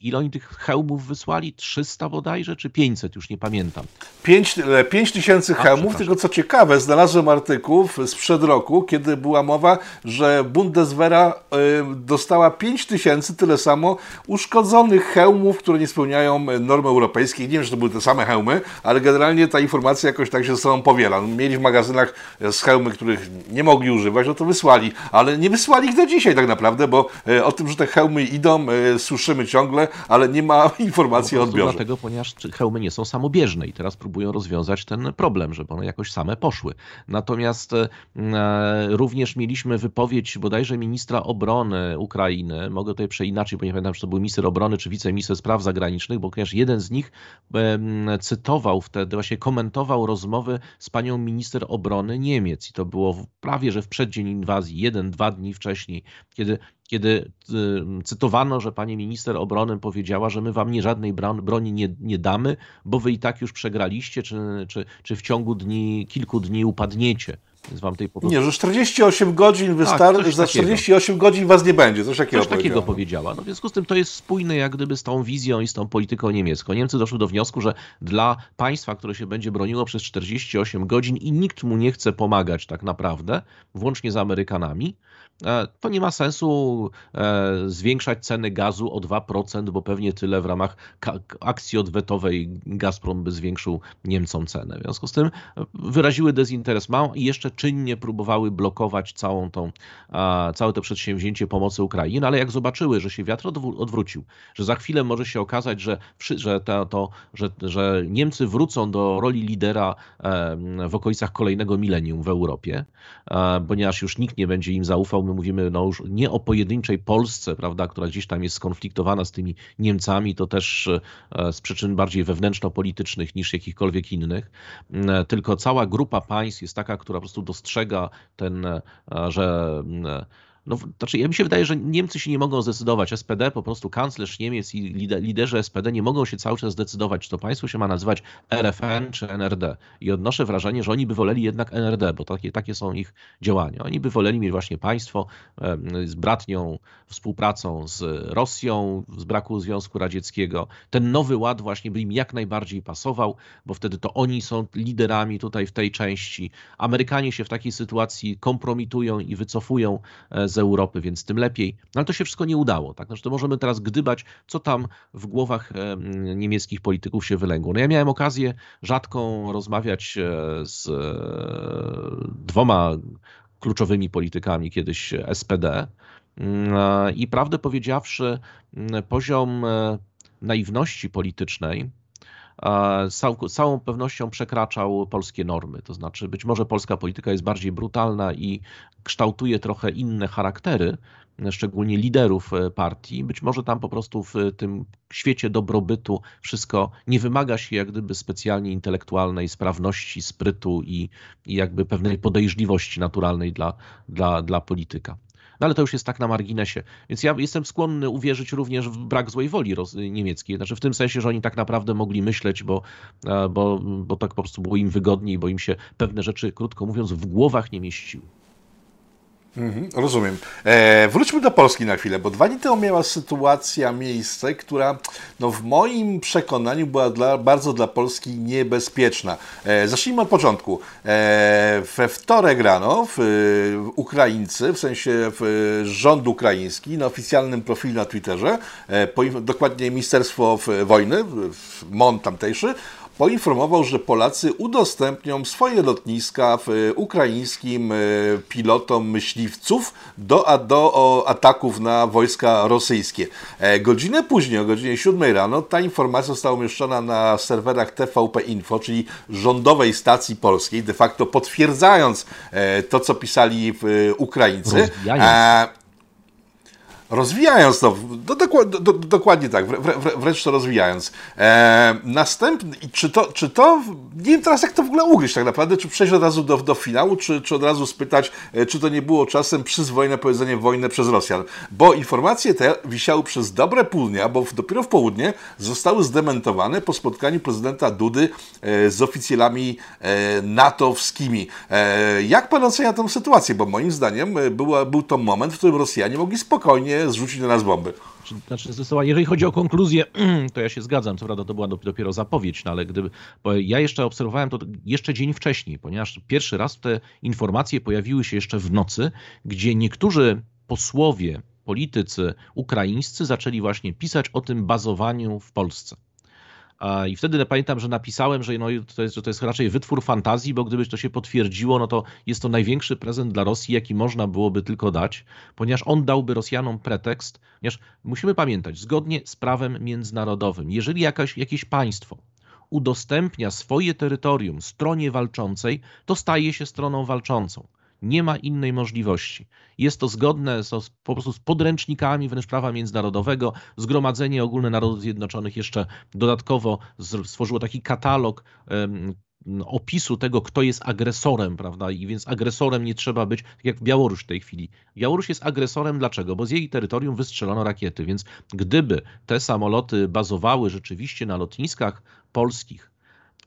[SPEAKER 2] ile oni tych hełmów wysłali? 300 bodajże, czy 500? Już nie pamiętam.
[SPEAKER 1] 5, 5 tysięcy hełmów, tylko co ciekawe, znalazłem artykuł sprzed roku, kiedy była mowa, że Bundeswehra y, dostała 5 tysięcy, tyle samo uszkodzonych hełmów, które nie spełniają norm europejskich. Nie wiem, czy to były te same hełmy, ale generalnie ta informacja jakoś tak się ze sobą powiela. Mieli w magazynach z hełmy, których nie mogli używać, no to wysłali, ale nie wysłali ich do dzisiaj tak naprawdę, bo y, o tym, że te hełmy idą, y, słyszymy ciągle, ciągle, ale nie ma informacji o odbiorze.
[SPEAKER 2] Dlatego, ponieważ hełmy nie są samobieżne i teraz próbują rozwiązać ten problem, żeby one jakoś same poszły. Natomiast e, również mieliśmy wypowiedź bodajże ministra obrony Ukrainy, mogę tutaj przeinaczyć, bo nie pamiętam, czy to był minister obrony, czy wiceminister spraw zagranicznych, bo ponieważ jeden z nich e, cytował wtedy, właśnie komentował rozmowy z panią minister obrony Niemiec i to było prawie, że w przeddzień inwazji, jeden, dwa dni wcześniej, kiedy kiedy y, cytowano, że pani minister obrony powiedziała, że my wam nie żadnej broni nie, nie damy, bo wy i tak już przegraliście, czy, czy, czy w ciągu dni, kilku dni upadniecie.
[SPEAKER 1] Więc wam tej po prostu... Nie, że 48 godzin wystarczy, tak, za 48 godzin was nie będzie. Coś takiego,
[SPEAKER 2] coś takiego powiedziała. No w związku z tym to jest spójne jak gdyby z tą wizją i z tą polityką niemiecką. Niemcy doszły do wniosku, że dla państwa, które się będzie broniło przez 48 godzin i nikt mu nie chce pomagać tak naprawdę, włącznie z Amerykanami, to nie ma sensu e, zwiększać ceny gazu o 2%, bo pewnie tyle w ramach akcji odwetowej Gazprom by zwiększył Niemcom cenę. W związku z tym wyraziły dezinteresman i jeszcze czynnie próbowały blokować całą tą, całe to przedsięwzięcie pomocy Ukrainie, ale jak zobaczyły, że się wiatr odwrócił, że za chwilę może się okazać, że, że, to, to, że, że Niemcy wrócą do roli lidera w okolicach kolejnego milenium w Europie, ponieważ już nikt nie będzie im zaufał my mówimy no już nie o pojedynczej Polsce, prawda, która gdzieś tam jest skonfliktowana z tymi Niemcami, to też e, z przyczyn bardziej wewnętrzno-politycznych niż jakichkolwiek innych, e, tylko cała grupa państw jest taka, która po prostu dostrzega ten, e, że no, znaczy, ja mi się wydaje, że Niemcy się nie mogą zdecydować. SPD, po prostu kanclerz Niemiec i liderzy SPD nie mogą się cały czas zdecydować, czy to państwo się ma nazywać RFN czy NRD. I odnoszę wrażenie, że oni by woleli jednak NRD, bo takie, takie są ich działania. Oni by woleli mieć właśnie państwo z bratnią współpracą z Rosją, z braku Związku Radzieckiego. Ten nowy ład właśnie by im jak najbardziej pasował, bo wtedy to oni są liderami tutaj w tej części. Amerykanie się w takiej sytuacji kompromitują i wycofują e, z Europy, więc tym lepiej. No ale to się wszystko nie udało. Tak? Znaczy, to możemy teraz gdybać, co tam w głowach e, niemieckich polityków się wylęgło. No ja miałem okazję rzadką rozmawiać e, z dwoma kluczowymi politykami kiedyś SPD. Mm, I prawdę powiedziawszy, mm, poziom naiwności politycznej z całą pewnością przekraczał polskie normy. To znaczy, być może polska polityka jest bardziej brutalna i kształtuje trochę inne charaktery, szczególnie liderów e, partii. Być może tam po prostu w tym świecie dobrobytu wszystko nie wymaga się jak gdyby specjalnie intelektualnej sprawności, sprytu i, i jakby pewnej podejrzliwości naturalnej dla, dla, dla polityka. No ale to już jest tak na marginesie. Więc ja jestem skłonny uwierzyć również w brak złej woli niemieckiej. Znaczy w tym sensie, że oni tak naprawdę mogli myśleć, bo, e, bo, bo tak po prostu było im wygodniej, bo im się pewne rzeczy, krótko mówiąc, w głowach nie mieściły.
[SPEAKER 1] Mhm, rozumiem. E, wróćmy do Polski na chwilę, bo dwa dni temu miała sytuacja miejsce, która no, w moim przekonaniu była dla, bardzo dla Polski niebezpieczna. E, zacznijmy od początku. E, we wtorek rano w, w Ukraińcy, w sensie w, rząd ukraiński, na oficjalnym profilu na Twitterze, e, po, dokładnie Ministerstwo Wojny, MON tamtejszy, poinformował, że Polacy udostępnią swoje lotniska w e, ukraińskim e, pilotom myśliwców do, do ataków na wojska rosyjskie. E, godzinę później, o godzinie 7 rano, ta informacja została umieszczona na serwerach TVP Info, czyli rządowej stacji polskiej, de facto potwierdzając to, co pisali Ukraińcy. Rozwijając to, do, do, do, dokładnie tak, wrę, wrę, wręcz to rozwijając. E, następny, czy to, czy to, nie wiem teraz jak to w ogóle ugryźć tak naprawdę, czy przejść od razu do, do finału, czy, czy od razu spytać, e, czy to nie było czasem przyzwoite powiedzenie wojny przez Rosjan. Bo informacje te wisiały przez dobre pół dnia, bo dopiero w południe zostały zdementowane po spotkaniu prezydenta Dudy e, z oficjalami e, natowskimi. Jak pan ocenia tę sytuację? Bo moim zdaniem była, był to moment, w którym Rosjanie mogli spokojnie zrzucić na nas bomby.
[SPEAKER 2] Znaczy, zdecydowanie, jeżeli chodzi o konkluzję, to ja się zgadzam. Co prawda to była dopiero zapowiedź, no ale gdyby. Ja jeszcze obserwowałem to jeszcze dzień wcześniej, ponieważ pierwszy raz te informacje pojawiły się jeszcze w nocy, gdzie niektórzy posłowie, politycy ukraińscy zaczęli właśnie pisać o tym bazowaniu w Polsce. I wtedy pamiętam, że napisałem, że, no, to jest, że to jest raczej wytwór fantazji, bo gdyby to się potwierdziło, no to jest to największy prezent dla Rosji, jaki można byłoby tylko dać, ponieważ on dałby Rosjanom pretekst, ponieważ musimy pamiętać, zgodnie z prawem międzynarodowym, jeżeli jakaś, jakieś państwo udostępnia swoje terytorium stronie walczącej, to staje się stroną walczącą. Nie ma innej możliwości. Jest to zgodne z, po prostu z podręcznikami wręcz prawa międzynarodowego. Zgromadzenie Ogólne Narodów Zjednoczonych jeszcze dodatkowo stworzyło taki katalog opisu tego, kto jest agresorem, prawda? I więc agresorem nie trzeba być, tak jak Białoruś w tej chwili. Białoruś jest agresorem dlaczego? Bo z jej terytorium wystrzelono rakiety, więc gdyby te samoloty bazowały rzeczywiście na lotniskach polskich,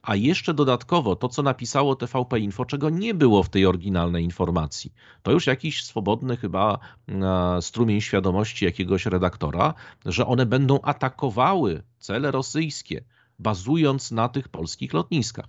[SPEAKER 2] a jeszcze dodatkowo to, co napisało TVP Info, czego nie było w tej oryginalnej informacji. To już jakiś swobodny chyba e, strumień świadomości jakiegoś redaktora, że one będą atakowały cele rosyjskie, bazując na tych polskich lotniskach.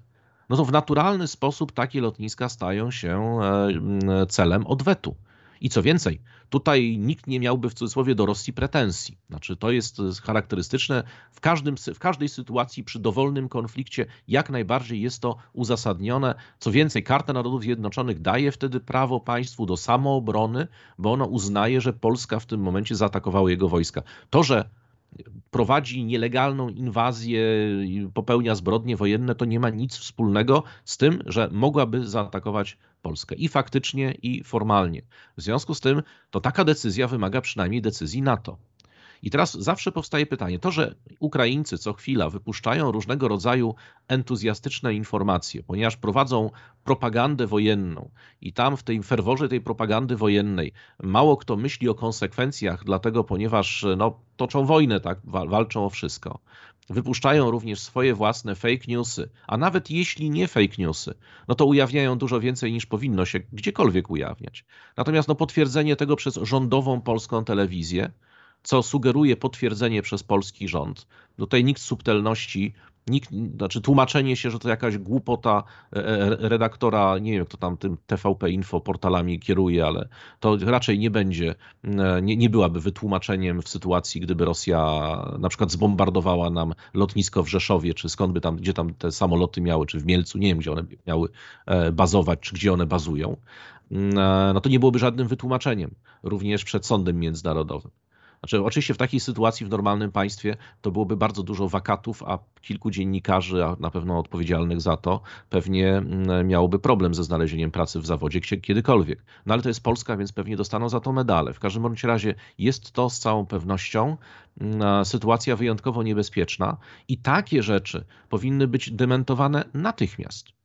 [SPEAKER 2] No to w naturalny sposób takie lotniska stają się e, celem odwetu. I co więcej, tutaj nikt nie miałby w cudzysłowie do Rosji pretensji. Znaczy, to jest charakterystyczne w, każdym, w każdej sytuacji przy dowolnym konflikcie, jak najbardziej jest to uzasadnione. Co więcej, Karta Narodów Zjednoczonych daje wtedy prawo państwu do samoobrony, bo ono uznaje, że Polska w tym momencie zaatakowała jego wojska. To, że prowadzi nielegalną inwazję, popełnia zbrodnie wojenne, to nie ma nic wspólnego z tym, że mogłaby zaatakować Polskę i faktycznie, i formalnie. W związku z tym, to taka decyzja wymaga przynajmniej decyzji NATO. I teraz zawsze powstaje pytanie, to, że Ukraińcy co chwila wypuszczają różnego rodzaju entuzjastyczne informacje, ponieważ prowadzą propagandę wojenną i tam w tej ferworze tej propagandy wojennej mało kto myśli o konsekwencjach, dlatego ponieważ no, toczą wojnę, tak, walczą o wszystko. Wypuszczają również swoje własne fake newsy, a nawet jeśli nie fake newsy, no to ujawniają dużo więcej niż powinno się gdziekolwiek ujawniać. Natomiast no, potwierdzenie tego przez rządową polską telewizję, co sugeruje potwierdzenie przez polski rząd. Tutaj nikt subtelności, nikt, znaczy tłumaczenie się, że to jakaś głupota e, e, redaktora, nie wiem kto tam tym TVP Info portalami kieruje, ale to raczej nie będzie, e, nie, nie byłaby wytłumaczeniem w sytuacji, gdyby Rosja na przykład zbombardowała nam lotnisko w Rzeszowie, czy skąd by tam, gdzie tam te samoloty miały, czy w Mielcu, nie wiem gdzie one miały bazować, czy gdzie one bazują, no to nie byłoby żadnym wytłumaczeniem, również przed sądem międzynarodowym. Znaczy, oczywiście w takiej sytuacji w normalnym państwie to byłoby bardzo dużo wakatów, a kilku dziennikarzy, a na pewno odpowiedzialnych za to, pewnie mm, miałoby problem ze znalezieniem pracy w zawodzie kiedykolwiek. No ale to jest Polska, więc pewnie dostaną za to medale. W każdym bądź razie jest to z całą pewnością mm, sytuacja wyjątkowo niebezpieczna i takie rzeczy powinny być dementowane natychmiast.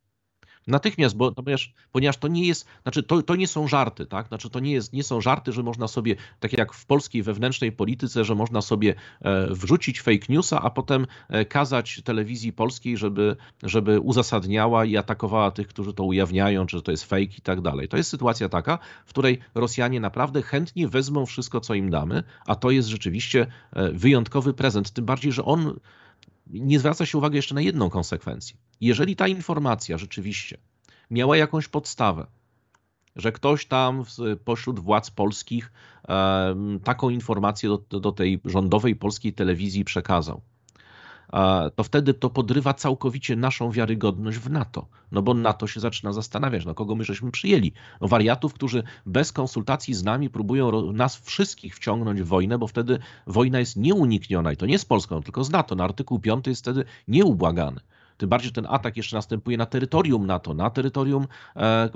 [SPEAKER 2] Natychmiast, bo, ponieważ, ponieważ to nie jest, znaczy to, to nie są żarty, tak? Znaczy to nie, jest, nie są żarty, że można sobie, tak jak w polskiej wewnętrznej polityce, że można sobie e, wrzucić fake newsa, a potem e, kazać telewizji polskiej, żeby, żeby uzasadniała i atakowała tych, którzy to ujawniają, czy to jest fake i tak dalej. To jest sytuacja taka, w której Rosjanie naprawdę chętnie wezmą wszystko, co im damy, a to jest rzeczywiście e, wyjątkowy prezent, tym bardziej, że on nie zwraca się uwagi jeszcze na jedną konsekwencję. Jeżeli ta informacja rzeczywiście miała jakąś podstawę, że ktoś tam pośród władz polskich taką informację do, do tej rządowej polskiej telewizji przekazał, to wtedy to podrywa całkowicie naszą wiarygodność w NATO. No bo NATO się zaczyna zastanawiać, no kogo my żeśmy przyjęli. No wariatów, którzy bez konsultacji z nami próbują nas wszystkich wciągnąć w wojnę, bo wtedy wojna jest nieunikniona i to nie z Polską, tylko z NATO. Na artykuł 5 jest wtedy nieubłagany. Tym bardziej, że ten atak jeszcze następuje na terytorium NATO, na terytorium e, e,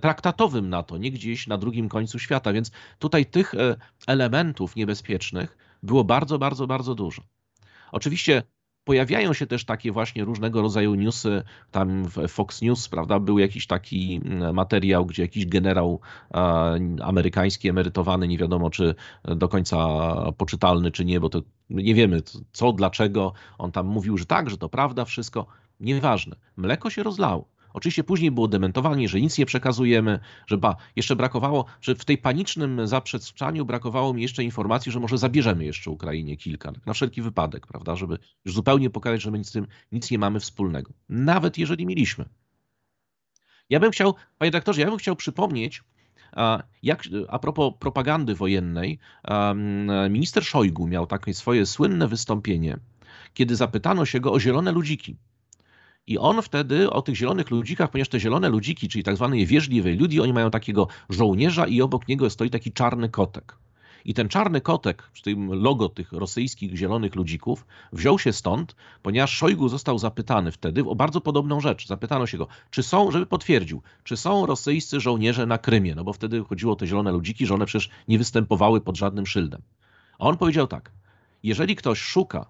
[SPEAKER 2] traktatowym NATO, nie gdzieś na drugim końcu świata. Więc tutaj tych e, elementów niebezpiecznych było bardzo, bardzo, bardzo dużo. Oczywiście pojawiają się też takie właśnie różnego rodzaju newsy, tam w Fox News, prawda, był jakiś taki mm, materiał, gdzie jakiś generał amerykański emerytowany, nie wiadomo czy do końca poczytalny, czy nie, bo to nie wiemy co, dlaczego, on tam mówił, że tak, że to prawda, wszystko, nieważne. Mleko się rozlało. Oczywiście później było dementowanie, że nic nie przekazujemy, że ba, jeszcze brakowało, że w tej panicznym zaprzeczaniu brakowało mi jeszcze informacji, że może zabierzemy jeszcze Ukrainie kilka, na wszelki wypadek, prawda, żeby już zupełnie pokazać, że my z tym nic nie mamy wspólnego. Nawet jeżeli mieliśmy. Ja bym chciał, panie doktorze, ja bym chciał przypomnieć, jak, a propos propagandy wojennej, minister Szojgu miał takie swoje słynne wystąpienie, kiedy zapytano się go o zielone ludziki. I on wtedy o tych zielonych ludzikach, ponieważ te zielone ludziki, czyli tak zwane wierzliwe ludzi, oni mają takiego żołnierza i obok niego stoi taki czarny kotek. I ten czarny kotek, z tym logo tych rosyjskich zielonych ludzików, wziął się stąd, ponieważ Szojgu został zapytany wtedy o bardzo podobną rzecz. Zapytano się go, czy są, żeby potwierdził, czy są rosyjscy żołnierze na Krymie, no bo wtedy chodziło o te zielone ludziki, że one przecież nie występowały pod żadnym szyldem. A on powiedział tak, jeżeli ktoś szuka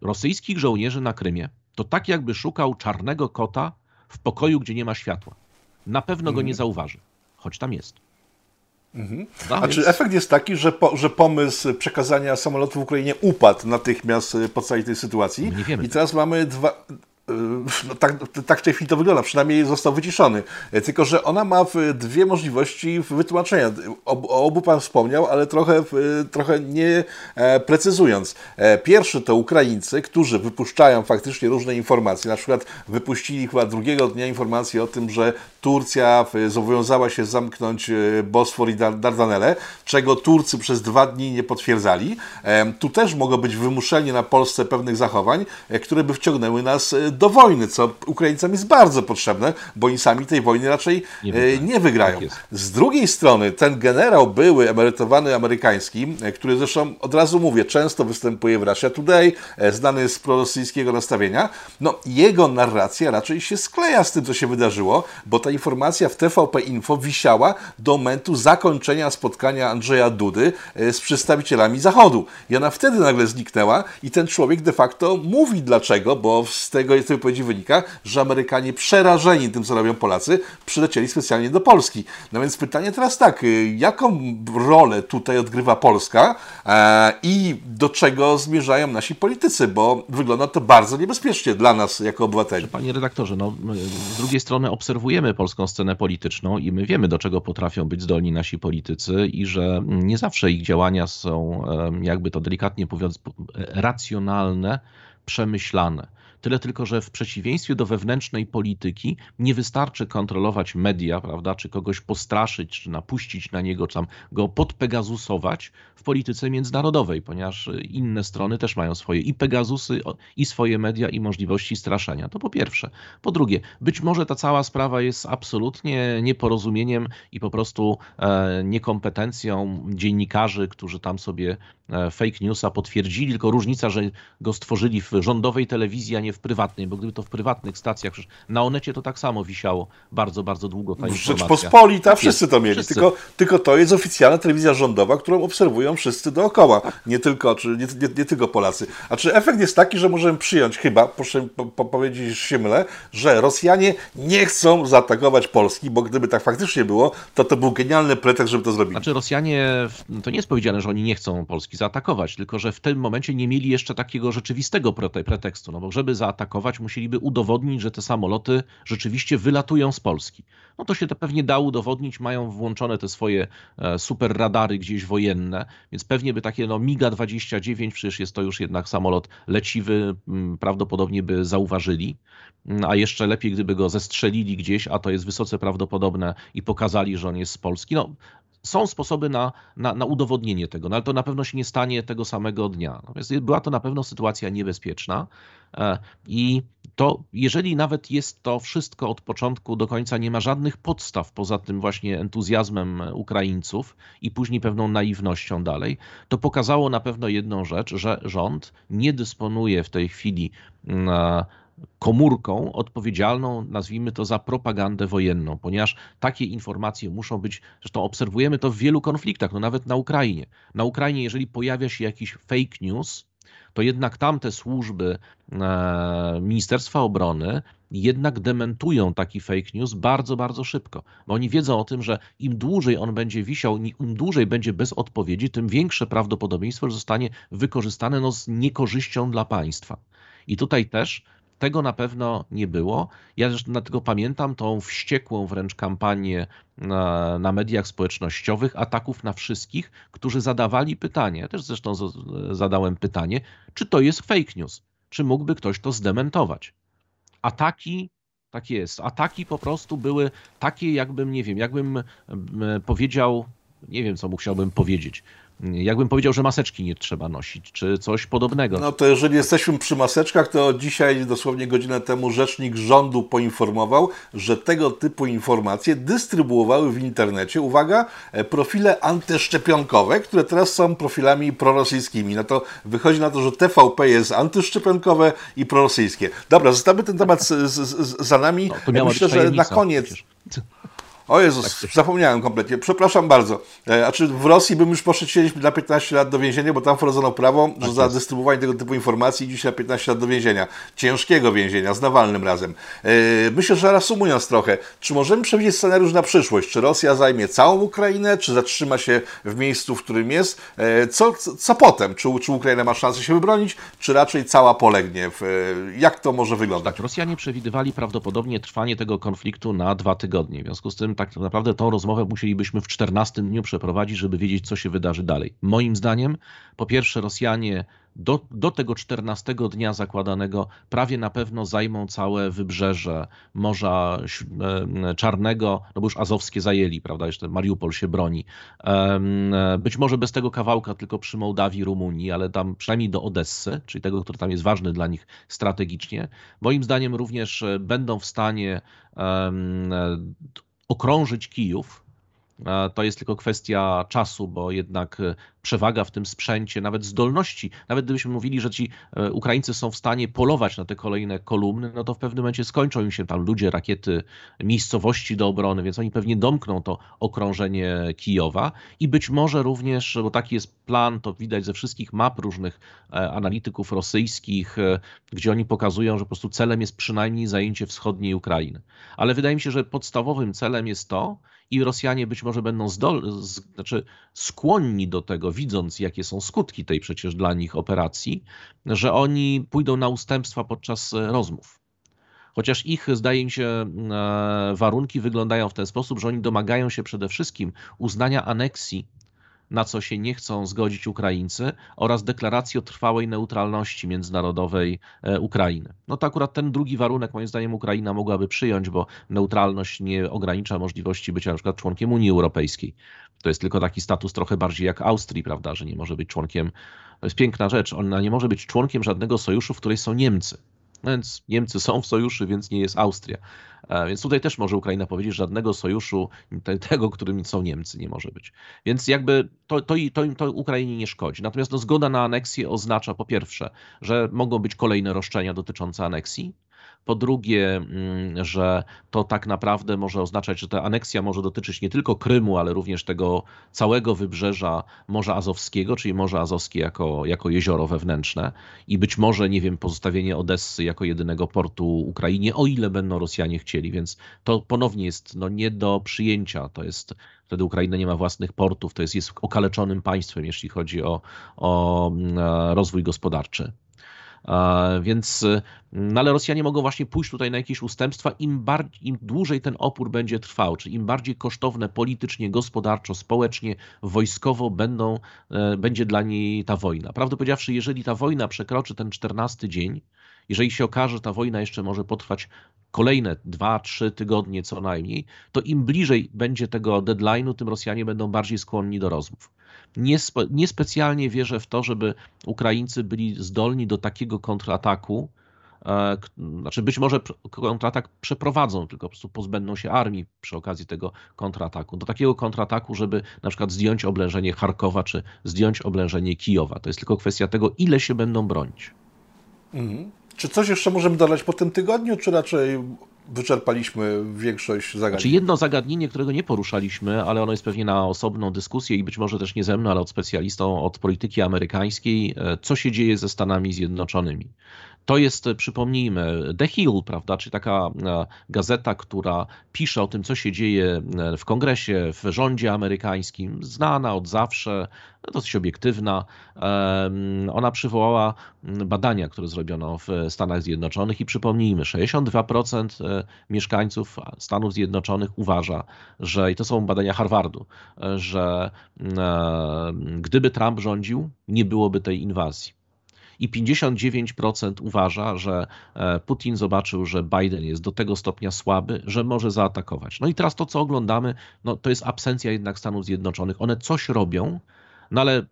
[SPEAKER 2] rosyjskich żołnierzy na Krymie, to tak jakby szukał czarnego kota w pokoju, gdzie nie ma światła. Na pewno go nie mhm. zauważy, choć tam jest.
[SPEAKER 1] Mhm. No, A więc... czy efekt jest taki, że, po, że pomysł przekazania samolotu w Ukrainie upadł natychmiast po całej tej sytuacji?
[SPEAKER 2] Nie wiemy.
[SPEAKER 1] I teraz mamy dwa, no tak, tak w tej chwili to wygląda, przynajmniej został wyciszony. E, tylko, że ona ma dwie możliwości wytłumaczenia. O, obu Pan wspomniał, ale trochę, trochę nie e, precyzując. E, pierwszy to Ukraińcy, którzy wypuszczają faktycznie różne informacje. Na przykład wypuścili chyba drugiego dnia informację o tym, że Turcja zobowiązała się zamknąć Bosfor i Dardanelle, czego Turcy przez dwa dni nie potwierdzali. Tu też mogło być wymuszenie na Polsce pewnych zachowań, które by wciągnęły nas do wojny, co Ukraińcom jest bardzo potrzebne, bo oni sami tej wojny raczej nie, nie wygrają. Tak Z drugiej strony ten generał były emerytowany amerykański, który zresztą od razu mówię, często występuje w Russia Today, znany z prorosyjskiego nastawienia, no jego narracja raczej się skleja z tym, co się wydarzyło, bo ta informacja w TVP Info wisiała do momentu zakończenia spotkania Andrzeja Dudy e, z przedstawicielami Zachodu. I ona wtedy nagle zniknęła i ten człowiek de facto mówi dlaczego, bo z tego z tej wypowiedzi wynika, że Amerykanie przerażeni tym, co robią Polacy, przylecieli specjalnie do Polski. No więc pytanie teraz tak, y, jaką rolę tutaj odgrywa Polska e, i do czego zmierzają nasi politycy, bo wygląda to bardzo niebezpiecznie dla nas jako obywateli.
[SPEAKER 2] Panie redaktorze, no, z drugiej strony obserwujemy polską scenę polityczną i my wiemy, do czego potrafią być zdolni nasi politycy i że nie zawsze ich działania są, jakby to delikatnie mówiąc, racjonalne, przemyślane. Tyle tylko, że w przeciwieństwie do wewnętrznej polityki nie wystarczy kontrolować media, prawda, czy kogoś postraszyć, czy napuścić na niego, czy tam go podpegasusować w polityce międzynarodowej, ponieważ inne strony też mają swoje i Pegazusy, i swoje media, i możliwości straszenia. To po pierwsze. Po drugie, być może ta cała sprawa jest absolutnie nieporozumieniem i po prostu e, niekompetencją dziennikarzy, którzy tam sobie e, fake newsa potwierdzili, tylko różnica, że go stworzyli w rządowej telewizji, a nie w prywatnej, bo gdyby to w prywatnych stacjach, przecież na Onecie to tak samo wisiało bardzo, bardzo długo ta informacja.
[SPEAKER 1] Rzeczpospolita, wszyscy to mieli, wszyscy. Tylko, tylko to jest oficjalna telewizja rządowa, którą obserwują wszyscy dookoła, nie tylko, czy nie, nie, nie tylko Polacy. A czy efekt jest taki, że możemy przyjąć chyba, proszę po powiedzieć, że się mylę, że Rosjanie nie chcą zaatakować Polski, bo gdyby tak faktycznie było, to to był genialny pretekst, żeby to zrobić.
[SPEAKER 2] Znaczy Rosjanie, to nie jest powiedziane, że oni nie chcą Polski zaatakować, tylko że w tym momencie nie mieli jeszcze takiego rzeczywistego pretekstu, no bo żeby zaatakować, musieliby udowodnić, że te samoloty rzeczywiście wylatują z Polski. No to się to pewnie da udowodnić, mają włączone te swoje e, super radary gdzieś wojenne, więc pewnie by takie no MIGA-29, przecież jest to już jednak samolot leciwy, prawdopodobnie by zauważyli, a jeszcze lepiej gdyby go zestrzelili gdzieś, a to jest wysoce prawdopodobne i pokazali, że on jest z Polski. No, są sposoby na, na, na, udowodnienie tego, no ale to na pewno się nie stanie tego samego dnia. Natomiast była to na pewno sytuacja niebezpieczna e, i to, jeżeli nawet jest to wszystko od początku do końca, nie ma żadnych podstaw poza tym właśnie entuzjazmem Ukraińców i później pewną naiwnością dalej, to pokazało na pewno jedną rzecz, że rząd nie dysponuje w tej chwili mm, komórką odpowiedzialną, nazwijmy to, za propagandę wojenną, ponieważ takie informacje muszą być, zresztą obserwujemy to w wielu konfliktach, no nawet na Ukrainie. Na Ukrainie, jeżeli pojawia się jakiś fake news, to jednak tamte służby e, Ministerstwa Obrony jednak dementują taki fake news bardzo, bardzo szybko. Bo oni wiedzą o tym, że im dłużej on będzie wisiał, im dłużej będzie bez odpowiedzi, tym większe prawdopodobieństwo, że zostanie wykorzystane no, z niekorzyścią dla państwa. I tutaj też tego na pewno nie było. Ja zresztą dlatego pamiętam tą wściekłą wręcz kampanię na, na mediach społecznościowych, ataków na wszystkich, którzy zadawali pytanie. Ja też zresztą zadałem pytanie, czy to jest fake news? Czy mógłby ktoś to zdementować? Ataki tak jest. Ataki po prostu były takie, jakbym, nie wiem, jakbym powiedział, nie wiem, co mu chciałbym powiedzieć. Jakbym powiedział, że maseczki nie trzeba nosić, czy coś podobnego.
[SPEAKER 1] No to jeżeli jesteśmy przy maseczkach, to dzisiaj, dosłownie godzinę temu, rzecznik rządu poinformował, że tego typu informacje dystrybuowały w internecie, uwaga, e, profile antyszczepionkowe, które teraz są profilami prorosyjskimi. No to wychodzi na to, że TVP jest antyszczepionkowe i prorosyjskie. Dobra, zostawmy ten temat z, z, za nami. No, Myślę, że na koniec. Przecież. O Jezus, tak zapomniałem kompletnie. Przepraszam bardzo. E, a czy w Rosji bym już poszedł siedzieć na 15 lat do więzienia, bo tam wprowadzono prawo, że tak za dystrybuowanie tego typu informacji dziś na 15 lat do więzienia. Ciężkiego więzienia, z Nawalnym razem. E, myślę, że reasumując trochę, czy możemy przewidzieć scenariusz na przyszłość? Czy Rosja zajmie całą Ukrainę, czy zatrzyma się w miejscu, w którym jest? E, co, co, co potem? Czy, czy Ukraina ma szansę się wybronić, czy raczej cała polegnie? Jak to może wyglądać?
[SPEAKER 2] Tak, Rosjanie przewidywali prawdopodobnie trwanie tego konfliktu na dwa tygodnie. W związku z tym tak naprawdę tą rozmowę musielibyśmy w 14 dniu przeprowadzić, żeby wiedzieć, co się wydarzy dalej. Moim zdaniem, po pierwsze, Rosjanie do, do tego 14 dnia zakładanego prawie na pewno zajmą całe wybrzeże Morza Czarnego, no bo już azowskie zajęli, prawda, jeszcze Mariupol się broni. Być może bez tego kawałka, tylko przy Mołdawii, Rumunii, ale tam przynajmniej do Odessy, czyli tego, który tam jest ważny dla nich strategicznie. Moim zdaniem również e, będą w stanie okrążyć Kijów, to jest tylko kwestia czasu, bo jednak e, przewaga w tym sprzęcie, nawet zdolności, nawet gdybyśmy mówili, że ci e, Ukraińcy są w stanie polować na te kolejne kolumny, no to w pewnym momencie skończą im się tam ludzie, rakiety, miejscowości do obrony, więc oni pewnie domkną to okrążenie Kijowa i być może również, bo taki jest plan, to widać ze wszystkich map różnych e, analityków rosyjskich, gdzie oni pokazują, że po prostu celem jest przynajmniej zajęcie wschodniej Ukrainy. Ale wydaje mi się, że podstawowym celem jest to, i Rosjanie być może będą zdol, znaczy skłonni do tego, widząc jakie są skutki tej przecież dla nich operacji, że oni pójdą na ustępstwa podczas e, rozmów. Chociaż ich, zdaje mi się, e, warunki wyglądają w ten sposób, że oni domagają się przede wszystkim uznania aneksji na co się nie chcą zgodzić Ukraińcy, oraz deklaracji o trwałej neutralności międzynarodowej e, Ukrainy. No to akurat ten drugi warunek, moim zdaniem, Ukraina mogłaby przyjąć, bo neutralność nie ogranicza możliwości bycia na przykład członkiem Unii Europejskiej. To jest tylko taki status trochę bardziej jak Austrii, prawda, że nie może być członkiem. To jest piękna rzecz. Ona nie może być członkiem żadnego sojuszu, w której są Niemcy. No więc Niemcy są w sojuszu, więc nie jest Austria. E, więc tutaj też może Ukraina powiedzieć, że żadnego sojuszu tego, którym są Niemcy, nie może być. Więc jakby to, to, to, to Ukrainie nie szkodzi. Natomiast no, zgoda na aneksję oznacza po pierwsze, że mogą być kolejne roszczenia dotyczące aneksji, po drugie, mm, że to tak naprawdę może oznaczać, że ta aneksja może dotyczyć nie tylko Krymu, ale również tego całego wybrzeża Morza Azowskiego, czyli Morze Azowskie jako, jako jezioro wewnętrzne i być może, nie wiem, pozostawienie Odessy jako jedynego portu Ukrainie, o ile będą Rosjanie chcieli, więc to ponownie jest no, nie do przyjęcia. To jest wtedy Ukraina nie ma własnych portów, to jest, jest okaleczonym państwem, jeśli chodzi o, o mm, rozwój gospodarczy. Więc, no ale Rosjanie mogą właśnie pójść tutaj na jakieś ustępstwa, im, bardziej, im dłużej ten opór będzie trwał, czy im bardziej kosztowne politycznie, gospodarczo, społecznie, wojskowo będą, e, będzie dla niej ta wojna. Prawdę powiedziawszy, jeżeli ta wojna przekroczy ten 14 dzień, jeżeli się okaże, że ta wojna jeszcze może potrwać kolejne 2-3 tygodnie co najmniej, to im bliżej będzie tego deadline'u, tym Rosjanie będą bardziej skłonni do rozmów. Niespe, niespecjalnie wierzę w to, żeby Ukraińcy byli zdolni do takiego kontrataku, e, znaczy być może kontratak przeprowadzą, tylko po prostu pozbędą się armii przy okazji tego kontrataku. Do takiego kontrataku, żeby na przykład zdjąć oblężenie Charkowa, czy zdjąć oblężenie Kijowa. To jest tylko kwestia tego, ile się będą bronić.
[SPEAKER 1] Mhm. Czy coś jeszcze możemy dodać po tym tygodniu, czy raczej wyczerpaliśmy większość zagadnień.
[SPEAKER 2] Znaczy jedno zagadnienie, którego nie poruszaliśmy, ale ono jest pewnie na osobną dyskusję i być może też nie ze mną, ale od specjalistą od polityki amerykańskiej, e, co się dzieje ze Stanami Zjednoczonymi. To jest, przypomnijmy, The Hill, prawda, czyli taka e, gazeta, która pisze o tym, co się dzieje e, w kongresie, w rządzie amerykańskim, znana od zawsze, no, dosyć obiektywna. Ona przywołała badania, które zrobiono w Stanach Zjednoczonych i przypomnijmy, 62% e, mieszkańców Stanów Zjednoczonych uważa, że, i to są badania Harvardu, że gdyby Trump rządził, nie byłoby tej inwazji i 59% uważa, że e, Putin zobaczył, że Biden jest do tego stopnia słaby, że może zaatakować. No i teraz to, co oglądamy, no, to jest absencja jednak Stanów Zjednoczonych. One coś robią, no ale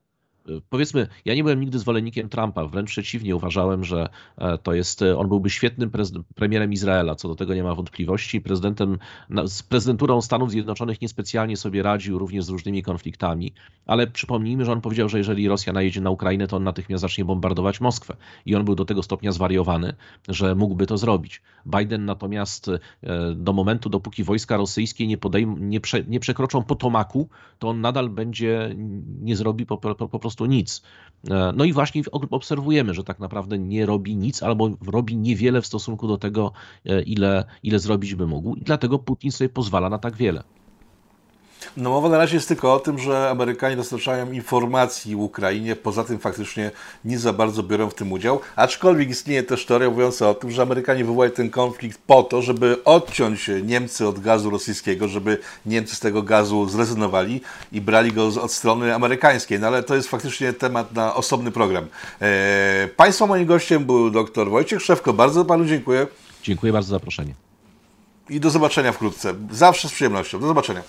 [SPEAKER 2] powiedzmy, ja nie byłem nigdy zwolennikiem Trumpa, wręcz przeciwnie, uważałem, że e, to jest, e, on byłby świetnym premierem Izraela, co do tego nie ma wątpliwości. Prezydentem, z prezydenturą Stanów Zjednoczonych niespecjalnie sobie radził, również z różnymi konfliktami, ale przypomnijmy, że on powiedział, że jeżeli Rosja najedzie na Ukrainę, to on natychmiast zacznie bombardować Moskwę. I on był do tego stopnia zwariowany, że mógłby to zrobić. Biden natomiast e, do momentu, dopóki wojska rosyjskie nie, podejm- nie, prze, nie przekroczą Potomaku, to on nadal będzie, nie zrobi po, po, po prostu prostu nic. E, no i właśnie obserwujemy, że tak naprawdę nie robi nic albo robi niewiele w stosunku do tego, e, ile, ile zrobić by mógł. I dlatego Putin sobie pozwala na tak wiele.
[SPEAKER 1] No mowa na razie jest tylko o tym, że Amerykanie dostarczają informacji Ukrainie, poza tym faktycznie nie za bardzo biorą w tym udział, aczkolwiek istnieje też teoria mówiąca o tym, że Amerykanie wywołali ten konflikt po to, żeby odciąć Niemcy od gazu rosyjskiego, żeby Niemcy z tego gazu zrezygnowali i brali go od strony amerykańskiej, no ale to jest faktycznie temat na osobny program. Eee, państwa moim gościem był dr Wojciech Szewko, bardzo Panu dziękuję.
[SPEAKER 2] Dziękuję bardzo za zaproszenie.
[SPEAKER 1] I do zobaczenia wkrótce. Zawsze z przyjemnością. Do zobaczenia.